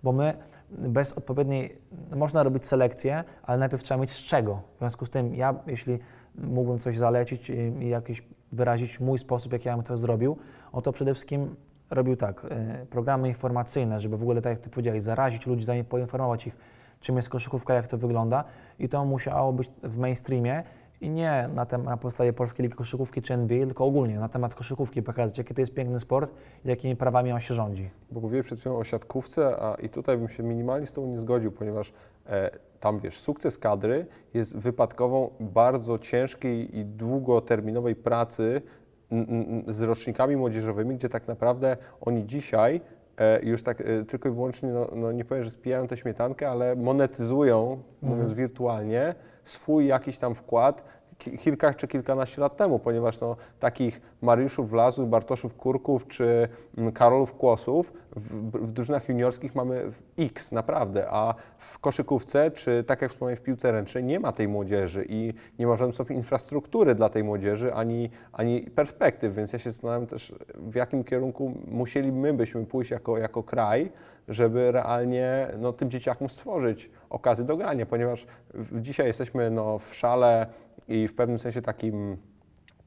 bo my bez odpowiedniej, można robić selekcję, ale najpierw trzeba mieć z czego. W związku z tym ja, jeśli mógłbym coś zalecić i jakieś wyrazić mój sposób, jak ja bym to zrobił, o to przede wszystkim robił tak, e, programy informacyjne, żeby w ogóle, tak jak Ty powiedziałeś, zarazić ludzi, zanim poinformować ich, czym jest koszykówka, jak to wygląda i to musiało być w mainstreamie i nie na, tem- na podstawie Polskiej Ligi Koszykówki czy NBA, tylko ogólnie na temat koszykówki pokazać, jaki to jest piękny sport i jakimi prawami on się rządzi. Bo mówiłeś przed chwilą o siatkówce, a i tutaj bym się minimalnie z Tobą nie zgodził, ponieważ e, tam, wiesz, sukces kadry jest wypadkową bardzo ciężkiej i długoterminowej pracy n, n, z rocznikami młodzieżowymi, gdzie tak naprawdę oni dzisiaj e, już tak e, tylko i wyłącznie, no, no nie powiem, że spijają tę śmietankę, ale monetyzują, mówiąc wirtualnie, swój jakiś tam wkład ki- kilka czy kilkanaście lat temu, ponieważ no, takich Mariuszów Wlazów, Bartoszów Kurków czy mm, Karolów Kłosów w, w drużynach juniorskich mamy X naprawdę, a w koszykówce czy tak jak wspomniałem w piłce ręcznej nie ma tej młodzieży i nie ma w żadnym stopniu infrastruktury dla tej młodzieży ani, ani perspektyw, więc ja się zastanawiam też w jakim kierunku musieli my byśmy pójść jako, jako kraj, żeby realnie no, tym dzieciakom stworzyć okazję do grania, ponieważ dzisiaj jesteśmy no, w szale i w pewnym sensie takim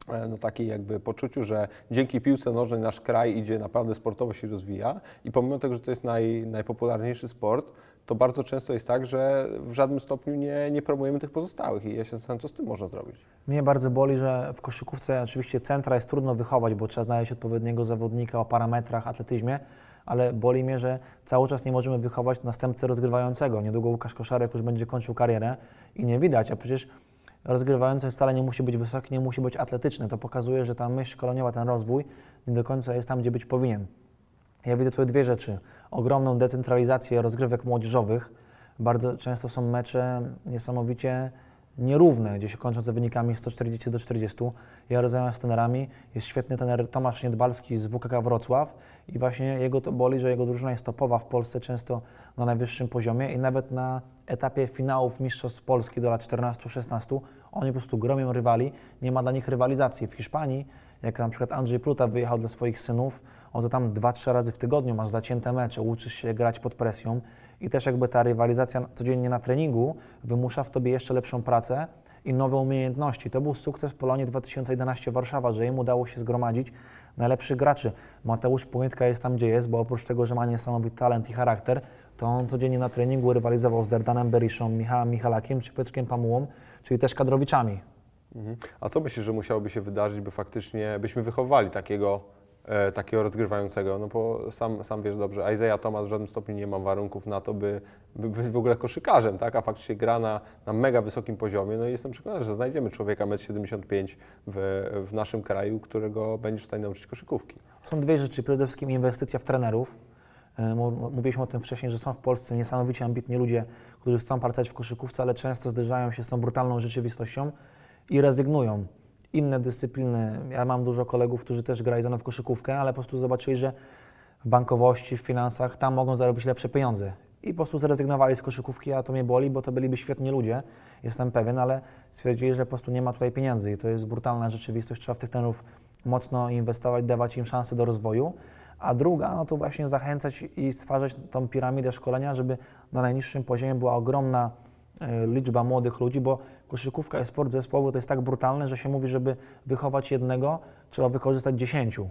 e, no takiej jakby poczuciu, że dzięki piłce nożnej nasz kraj idzie naprawdę sportowo się rozwija i pomimo tego, że to jest naj, najpopularniejszy sport, to bardzo często jest tak, że w żadnym stopniu nie, nie promujemy tych pozostałych i ja się zastanawiam, co z tym można zrobić. Mnie bardzo boli, że w koszykówce oczywiście centra jest trudno wychować, bo trzeba znaleźć odpowiedniego zawodnika o parametrach, atletyzmie, ale boli mnie, że cały czas nie możemy wychować następcę rozgrywającego. Niedługo Łukasz Koszarek już będzie kończył karierę i nie widać, a przecież rozgrywający wcale nie musi być wysoki, nie musi być atletyczny. To pokazuje, że ta myśl szkoleniowa, ten rozwój nie do końca jest tam, gdzie być powinien. Ja widzę tutaj dwie rzeczy. Ogromną decentralizację rozgrywek młodzieżowych. Bardzo często są mecze niesamowicie nierówne, gdzie się kończą ze wynikami 140 do 40. Ja rozmawiam z trenerami. Jest świetny trener Tomasz Niedbalski z WKK Wrocław i właśnie jego to boli, że jego drużyna jest topowa w Polsce, często na najwyższym poziomie i nawet na etapie finałów Mistrzostw Polski do lat 14-16 oni po prostu gromią rywali. Nie ma dla nich rywalizacji. W Hiszpanii, jak na przykład Andrzej Pluta wyjechał dla swoich synów, on to tam dwa, trzy razy w tygodniu masz zacięte mecze, uczysz się grać pod presją i też jakby ta rywalizacja codziennie na treningu wymusza w tobie jeszcze lepszą pracę i nowe umiejętności. To był sukces Polonii 2011 Warszawa, że im udało się zgromadzić najlepszych graczy. Mateusz Płytka jest tam, gdzie jest, bo oprócz tego, że ma niesamowity talent i charakter, to on codziennie na treningu rywalizował z Derdanem Beryszą, Michałem Michalakiem czy Piotrkiem Pamułą, czyli też kadrowiczami. Mhm. A co myślisz, że musiałoby się wydarzyć, by faktycznie byśmy wychowali takiego, e, takiego rozgrywającego? No bo sam, sam wiesz dobrze, Isaiah Thomas w żadnym stopniu nie ma warunków na to, by, by być w ogóle koszykarzem, tak? A faktycznie gra na, na mega wysokim poziomie. No i jestem przekonany, że znajdziemy człowieka 1,75 m w, w naszym kraju, którego będziesz w stanie nauczyć koszykówki. Są dwie rzeczy. Przede wszystkim inwestycja w trenerów. E, Mówiliśmy o tym wcześniej, że są w Polsce niesamowicie ambitni ludzie, którzy chcą pracować w koszykówce, ale często zderzają się z tą brutalną rzeczywistością i rezygnują. Inne dyscypliny, ja mam dużo kolegów, którzy też grają ze mną w koszykówkę, ale po prostu zobaczyli, że w bankowości, w finansach, tam mogą zarobić lepsze pieniądze. I po prostu zrezygnowali z koszykówki, a to mnie boli, bo to byliby świetni ludzie, jestem pewien, ale stwierdzili, że po prostu nie ma tutaj pieniędzy i to jest brutalna rzeczywistość, trzeba w tych trenerów mocno inwestować, dawać im szansę do rozwoju. A druga, no to właśnie zachęcać i stwarzać tą piramidę szkolenia, żeby na najniższym poziomie była ogromna e, liczba młodych ludzi, bo koszykówka i sport zespołowy to jest tak brutalne, że się mówi, żeby wychować jednego, trzeba wykorzystać dziesięciu.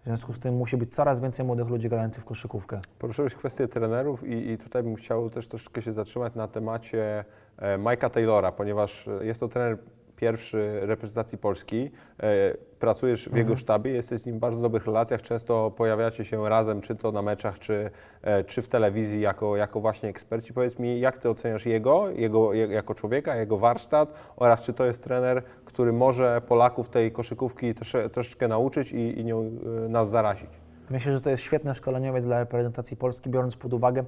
W związku z tym musi być coraz więcej młodych ludzi grających w koszykówkę. Poruszyłeś kwestię trenerów i, i tutaj bym chciał też troszeczkę się zatrzymać na temacie e, Mike'a Taylora, ponieważ e, jest to trener pierwszy reprezentacji Polski. E, pracujesz w jego sztabie, jesteś z nim w bardzo dobrych relacjach, często pojawiacie się razem, czy to na meczach, czy, e, czy w telewizji jako, jako właśnie eksperci. Powiedz mi, jak ty oceniasz jego, jego je- jako człowieka, jego warsztat oraz czy to jest trener, który może Polaków tej koszykówki trosze, troszeczkę nauczyć i, i nią e, nas zarazić? Myślę, że to jest świetny szkoleniowiec dla reprezentacji Polski, biorąc pod uwagę,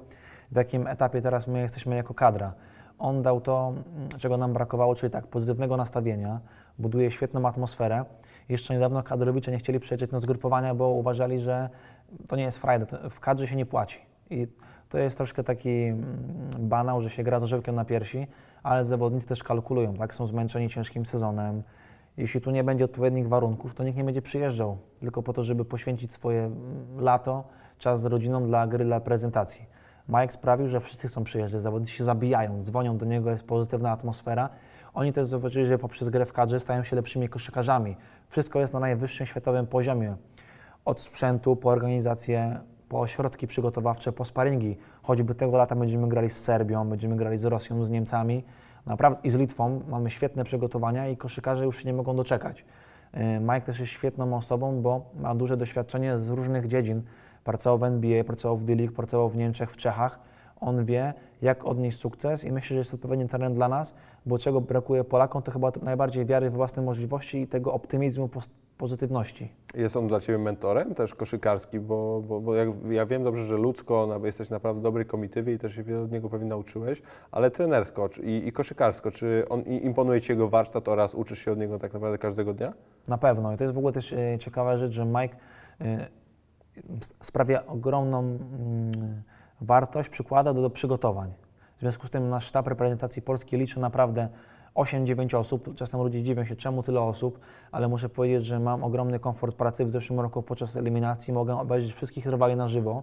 w jakim etapie teraz my jesteśmy jako kadra. On dał to, mm, czego nam brakowało, czyli tak, pozytywnego nastawienia, buduje świetną atmosferę. Jeszcze niedawno kadrowicze nie chcieli przyjeżdżać na zgrupowania, bo uważali, że to nie jest frajda, w kadrze się nie płaci. I to jest troszkę taki mm, banał, że się gra z orzełkiem na piersi, ale zawodnicy też kalkulują, tak? Są zmęczeni ciężkim sezonem. Jeśli tu nie będzie odpowiednich warunków, to nikt nie będzie przyjeżdżał, tylko po to, żeby poświęcić swoje mm, lato, czas z rodziną dla gry, dla prezentacji. Mike sprawił, że wszyscy chcą przyjeżdżać, zawodnicy się zabijają, dzwonią do niego, jest pozytywna atmosfera. Oni też zauważyli, że poprzez grę w kadrze stają się lepszymi koszykarzami. Wszystko jest na najwyższym światowym poziomie. Od sprzętu po organizację, po ośrodki przygotowawcze, po sparingi. Choćby tego lata będziemy grali z Serbią, będziemy grali z Rosją, z Niemcami naprawdę i z Litwą. Mamy świetne przygotowania i koszykarze już się nie mogą doczekać. Yy, Mike też jest świetną osobą, bo ma duże doświadczenie z różnych dziedzin. Pracował w NBA, pracował w D-League, pracował w Niemczech, w Czechach. On wie, jak odnieść sukces i myślę, że jest to odpowiedni teren dla nas, bo czego brakuje Polakom, to chyba najbardziej wiary w własne możliwości i tego optymizmu, pozytywności. Jest on dla Ciebie mentorem też koszykarskim, bo, bo, bo jak, ja wiem dobrze, że ludzko jesteś naprawdę w dobrej komitywie i też się wiele od niego pewnie nauczyłeś, ale trenersko i, i koszykarsko, czy on imponuje Ci jego warsztat oraz uczysz się od niego tak naprawdę każdego dnia? Na pewno. I to jest w ogóle też e, ciekawa rzecz, że Mike e, sprawia ogromną mm, wartość, przykłada do, do przygotowań. W związku z tym nasz sztab reprezentacji Polski liczy naprawdę 8-9 osób. Czasem ludzie dziwią się, czemu tyle osób, ale muszę powiedzieć, że mam ogromny komfort pracy. W zeszłym roku podczas eliminacji mogę obejrzeć wszystkich rywali na żywo.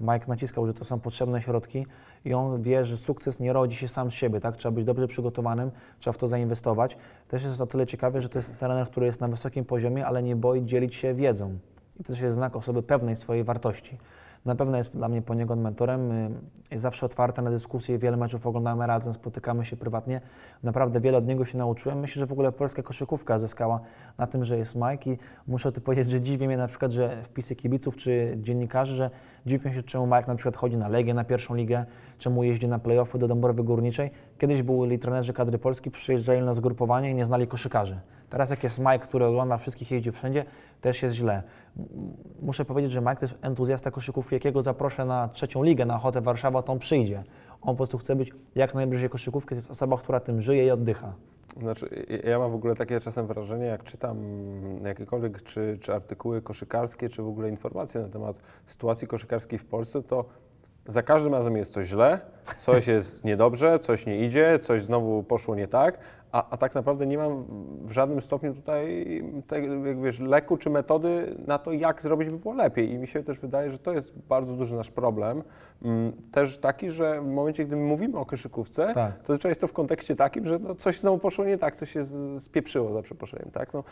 Mike naciskał, że to są potrzebne środki i on wie, że sukces nie rodzi się sam z siebie, tak? Trzeba być dobrze przygotowanym, trzeba w to zainwestować. Też jest o tyle ciekawe, że to jest trener, który jest na wysokim poziomie, ale nie boi dzielić się wiedzą. I to też jest znak osoby pewnej swojej wartości. Na pewno jest dla mnie poniekąd mentorem. y, Jest zawsze otwarty na dyskusje, wiele meczów oglądamy razem, spotykamy się prywatnie. Naprawdę wiele od niego się nauczyłem. Myślę, że w ogóle polska koszykówka zyskała na tym, że jest Mike i muszę tu powiedzieć, że dziwi mnie na przykład, że wpisy kibiców czy dziennikarzy, że dziwią się, czemu Mike na przykład chodzi na Legię, na pierwszą ligę, czemu jeździ na playoffy do Dąbrowy Górniczej. Kiedyś byli trenerzy kadry polskiej, przyjeżdżali na zgrupowanie i nie znali koszykarzy. Teraz jak jest Mike, który ogląda wszystkich, jeździ wszędzie, też jest źle. Muszę powiedzieć, że Mike to jest entuzjasta koszykówki, jakiego zaproszę na trzecią ligę, na Ochotę Warszawa, to on przyjdzie. On po prostu chce być jak najbliżej koszykówki, to jest osoba, która tym żyje i oddycha. Znaczy, ja mam w ogóle takie czasem wrażenie, jak czytam jakiekolwiek czy, czy artykuły koszykarskie, czy w ogóle informacje na temat sytuacji koszykarskiej w Polsce, to za każdym razem jest coś źle, coś jest niedobrze, coś nie idzie, coś znowu poszło nie tak, a, a tak naprawdę nie mam w żadnym stopniu tutaj tej, jak wiesz, leku czy metody na to, jak zrobić by było lepiej. I mi się też wydaje, że to jest bardzo duży nasz problem. Mm, Też taki, że w momencie, gdy my mówimy o koszykówce, Tak. to zazwyczaj jest to w kontekście takim, że no coś znowu poszło nie tak, coś się spieprzyło za przeproszeniem, tak? No,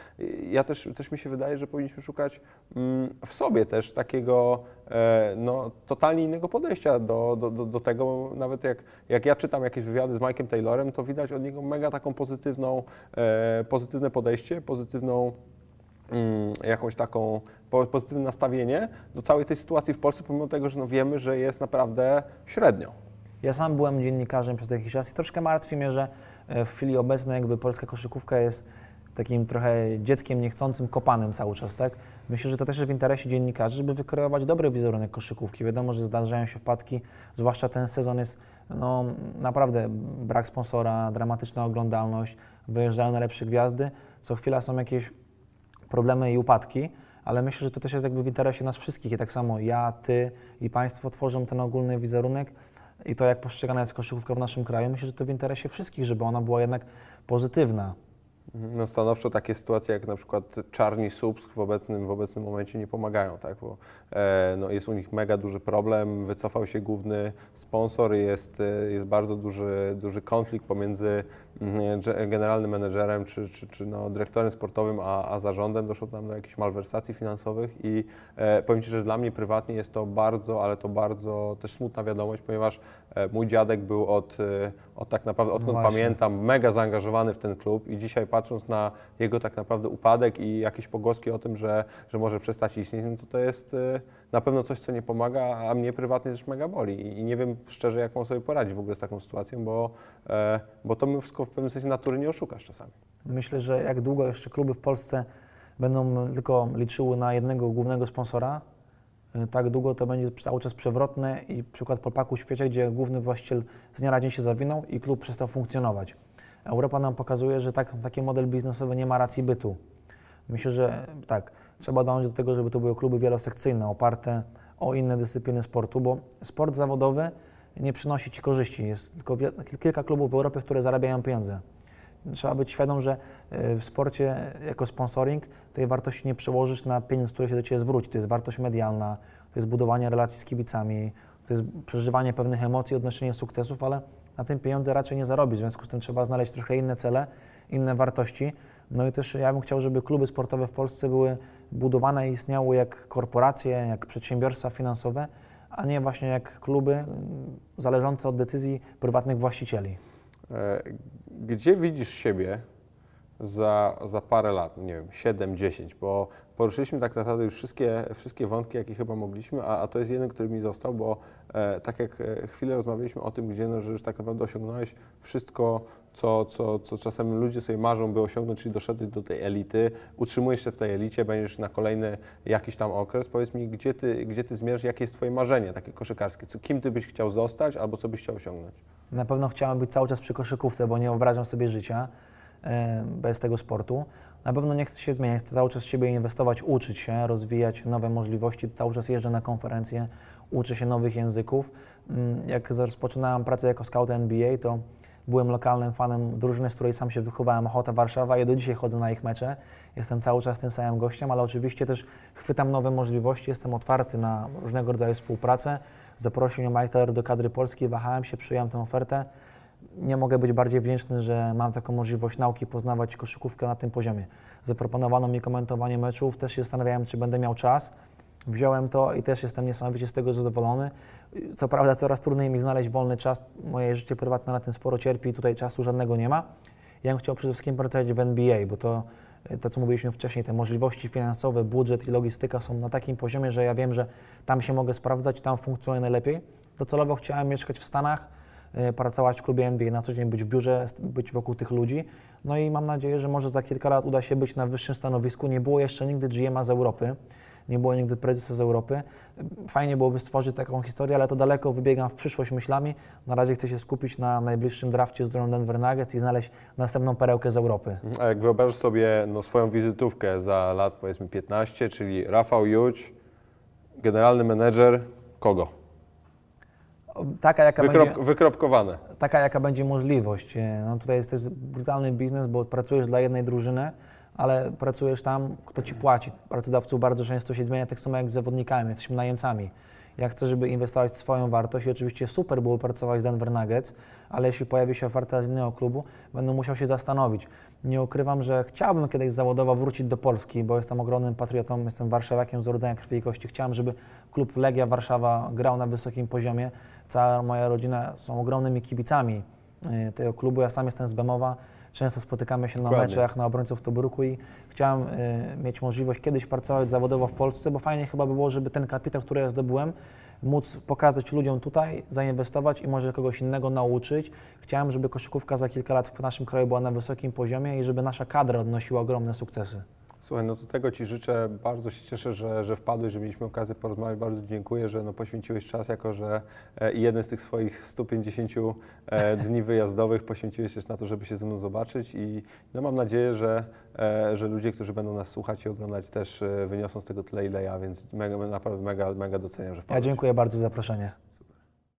ja też, też mi się wydaje, że powinniśmy szukać mm, w sobie też takiego e, no, totalnie innego podejścia do, do, do, do tego. Nawet jak, jak ja czytam jakieś wywiady z Mike'em Taylorem, to widać od niego mega taką pozytywną, e, pozytywne podejście, pozytywną mm, jakąś taką po- pozytywne nastawienie do całej tej sytuacji w Polsce, pomimo tego, że no wiemy, że jest naprawdę średnio. Ja sam byłem dziennikarzem przez jakiś czas i troszkę martwi mnie, że e, w chwili obecnej jakby polska koszykówka jest takim trochę dzieckiem niechcącym kopanym cały czas, tak? Myślę, że to też jest w interesie dziennikarzy, żeby wykreować dobry wizerunek koszykówki. Wiadomo, że zdarzają się wpadki, zwłaszcza ten sezon jest no, naprawdę brak sponsora, dramatyczna oglądalność, wyjeżdżają najlepsze gwiazdy, co chwila są jakieś problemy i upadki, ale myślę, że to też jest jakby w interesie nas wszystkich i tak samo ja, ty i państwo tworzą ten ogólny wizerunek i to, jak postrzegana jest koszykówka w naszym kraju. Myślę, że to w interesie wszystkich, żeby ona była jednak pozytywna. No stanowczo takie sytuacje jak na przykład Czarni Słupsk w obecnym, w obecnym momencie nie pomagają, tak? bo e, no jest u nich mega duży problem, wycofał się główny sponsor, jest, e, jest bardzo duży, duży konflikt pomiędzy mm, generalnym menedżerem czy, czy, czy no, dyrektorem sportowym a, a zarządem, doszło tam do jakichś malwersacji finansowych i e, powiem Ci, że dla mnie prywatnie jest to bardzo, ale to bardzo też smutna wiadomość, ponieważ mój dziadek był od, e, od tak naprawdę, odkąd właśnie. pamiętam, tam mega zaangażowany w ten klub i dzisiaj patrząc na jego tak naprawdę upadek i jakieś pogłoski o tym, że, że może przestać istnieć, no to to jest y, na pewno coś, co nie pomaga, a mnie prywatnie też mega boli I, nie wiem szczerze, jak mam sobie poradzić w ogóle z taką sytuacją, bo, e, bo to wszystko w pewnym sensie natury nie oszukasz czasami. Myślę, że jak długo jeszcze kluby w Polsce będą tylko liczyły na jednego głównego sponsora, tak długo to będzie cały czas przewrotne i przykład Polpaku w świecie, gdzie główny właściciel z dnia na dzień się zawinął i klub przestał funkcjonować. Europa nam pokazuje, że tak, taki model biznesowy nie ma racji bytu. Myślę, że tak, trzeba dążyć do tego, żeby to były kluby wielosekcyjne, oparte o inne dyscypliny sportu, bo sport zawodowy nie przynosi Ci korzyści. Jest tylko kilka klubów w Europie, które zarabiają pieniądze. Trzeba być świadom, że y, w sporcie jako sponsoring tej wartości nie przełożysz na pieniądz, który się do Ciebie zwróci. To jest wartość medialna, to jest budowanie relacji z kibicami, to jest przeżywanie pewnych emocji, odnoszenie sukcesów, ale na tym pieniądze raczej nie zarobić. W związku z tym trzeba znaleźć trochę inne cele, inne wartości. No i też ja bym chciał, żeby kluby sportowe w Polsce były budowane i istniały jak korporacje, jak przedsiębiorstwa finansowe, a nie właśnie jak kluby y, zależące od decyzji prywatnych właścicieli. E, Gdzie widzisz siebie za, za parę lat, nie wiem, 7, 10, bo poruszyliśmy tak naprawdę już wszystkie, wszystkie wątki, jakie chyba mogliśmy, a, a to jest jeden, który mi został, bo e, tak jak e, chwilę rozmawialiśmy o tym, gdzie no, że już tak naprawdę osiągnąłeś wszystko, co, co, co czasem ludzie sobie marzą, by osiągnąć, czyli doszedłeś do tej elity, utrzymujesz się w tej elicie, będziesz na kolejny jakiś tam okres. Powiedz mi, gdzie ty, gdzie ty zmierzasz, jakie jest twoje marzenie takie koszykarskie, co, kim ty byś chciał zostać albo co byś chciał osiągnąć? Na pewno chciałem być cały czas przy koszykówce, bo nie wyobrażam sobie życia bez tego sportu. Na pewno nie chcę się zmieniać, chcę cały czas w siebie inwestować, uczyć się, rozwijać nowe możliwości. Cały czas jeżdżę na konferencje, uczę się nowych języków. Mm, Jak rozpoczynałem pracę jako scout NBA, to byłem lokalnym fanem drużyny, z której sam się wychowałem, Ochota Warszawa i do dzisiaj chodzę na ich mecze. Jestem cały czas tym samym gościem, ale oczywiście też chwytam nowe możliwości, jestem otwarty na różnego rodzaju współpracę. Zaprosił mnie Mike Taylor do kadry polskiej, wahałem się, przyjąłem tę ofertę. Nie mogę być bardziej wdzięczny, że mam taką możliwość nauki, poznawać koszykówkę na tym poziomie. Zaproponowano mi komentowanie meczów, też się zastanawiałem, czy będę miał czas. Wziąłem to i też jestem niesamowicie z tego zadowolony. Co prawda coraz trudniej mi znaleźć wolny czas, moje życie prywatne na tym sporo cierpi i tutaj czasu żadnego nie ma. Ja bym chciał przede wszystkim pracować w NBA, bo to, to co mówiliśmy wcześniej, te możliwości finansowe, budżet i logistyka są na takim poziomie, że ja wiem, że tam się mogę sprawdzać, tam funkcjonuje najlepiej. Docelowo chciałem mieszkać w Stanach, y, pracować w klubie NBA, na co dzień być w biurze, być wokół tych ludzi. No i mam nadzieję, że może za kilka lat uda się być na wyższym stanowisku. Nie było jeszcze nigdy GM-a z Europy, nie było nigdy prezesa z Europy. Fajnie byłoby stworzyć taką historię, ale to daleko wybiegam w przyszłość myślami. Na razie chcę się skupić na najbliższym drafcie z drużyną Denver Nuggets i znaleźć następną perełkę z Europy. A jak wyobrażasz sobie no, swoją wizytówkę za lat powiedzmy 15, czyli Rafał Juć, generalny menedżer kogo? Taka jaka, Wykrop, będzie, Wykropkowane. taka, jaka będzie możliwość. No tutaj jest też brutalny biznes, bo pracujesz dla jednej drużyny, ale pracujesz tam, kto ci płaci. Pracodawców bardzo często się zmienia, tak samo jak z zawodnikami, jesteśmy najemcami. Ja chcę, żeby inwestować w swoją wartość i oczywiście super było pracować z Denver Nuggets, ale jeśli pojawi się oferta z innego klubu, będę musiał się zastanowić. Nie ukrywam, że chciałbym kiedyś zawodowo wrócić do Polski, bo jestem ogromnym patriotą, jestem warszawiakiem z urodzenia krwi i kości. Chciałem, żeby klub Legia Warszawa grał na wysokim poziomie. Cała moja rodzina są ogromnymi kibicami y, tego klubu. Ja sam jestem z Bemowa. Często spotykamy się na meczach, na obrońców Tobruku i chciałem y, mieć możliwość kiedyś pracować zawodowo w Polsce, bo fajnie chyba by było, żeby ten kapitał, który ja zdobyłem, móc pokazać ludziom tutaj, zainwestować i może kogoś innego nauczyć. Chciałem, żeby koszykówka za kilka lat w naszym kraju była na wysokim poziomie i żeby nasza kadra odnosiła ogromne sukcesy. Słuchaj, no to tego Ci życzę. Bardzo się cieszę, że, że wpadłeś, że mieliśmy okazję porozmawiać. Bardzo dziękuję, że no, poświęciłeś czas, jako że e, jeden z tych swoich 150 e, dni wyjazdowych poświęciłeś też na to, żeby się ze mną zobaczyć i no, mam nadzieję, że, e, że ludzie, którzy będą nas słuchać i oglądać też e, wyniosą z tego tyle ile ja, więc mega, naprawdę mega, mega doceniam, że Ja wpadłeś. dziękuję bardzo za zaproszenie.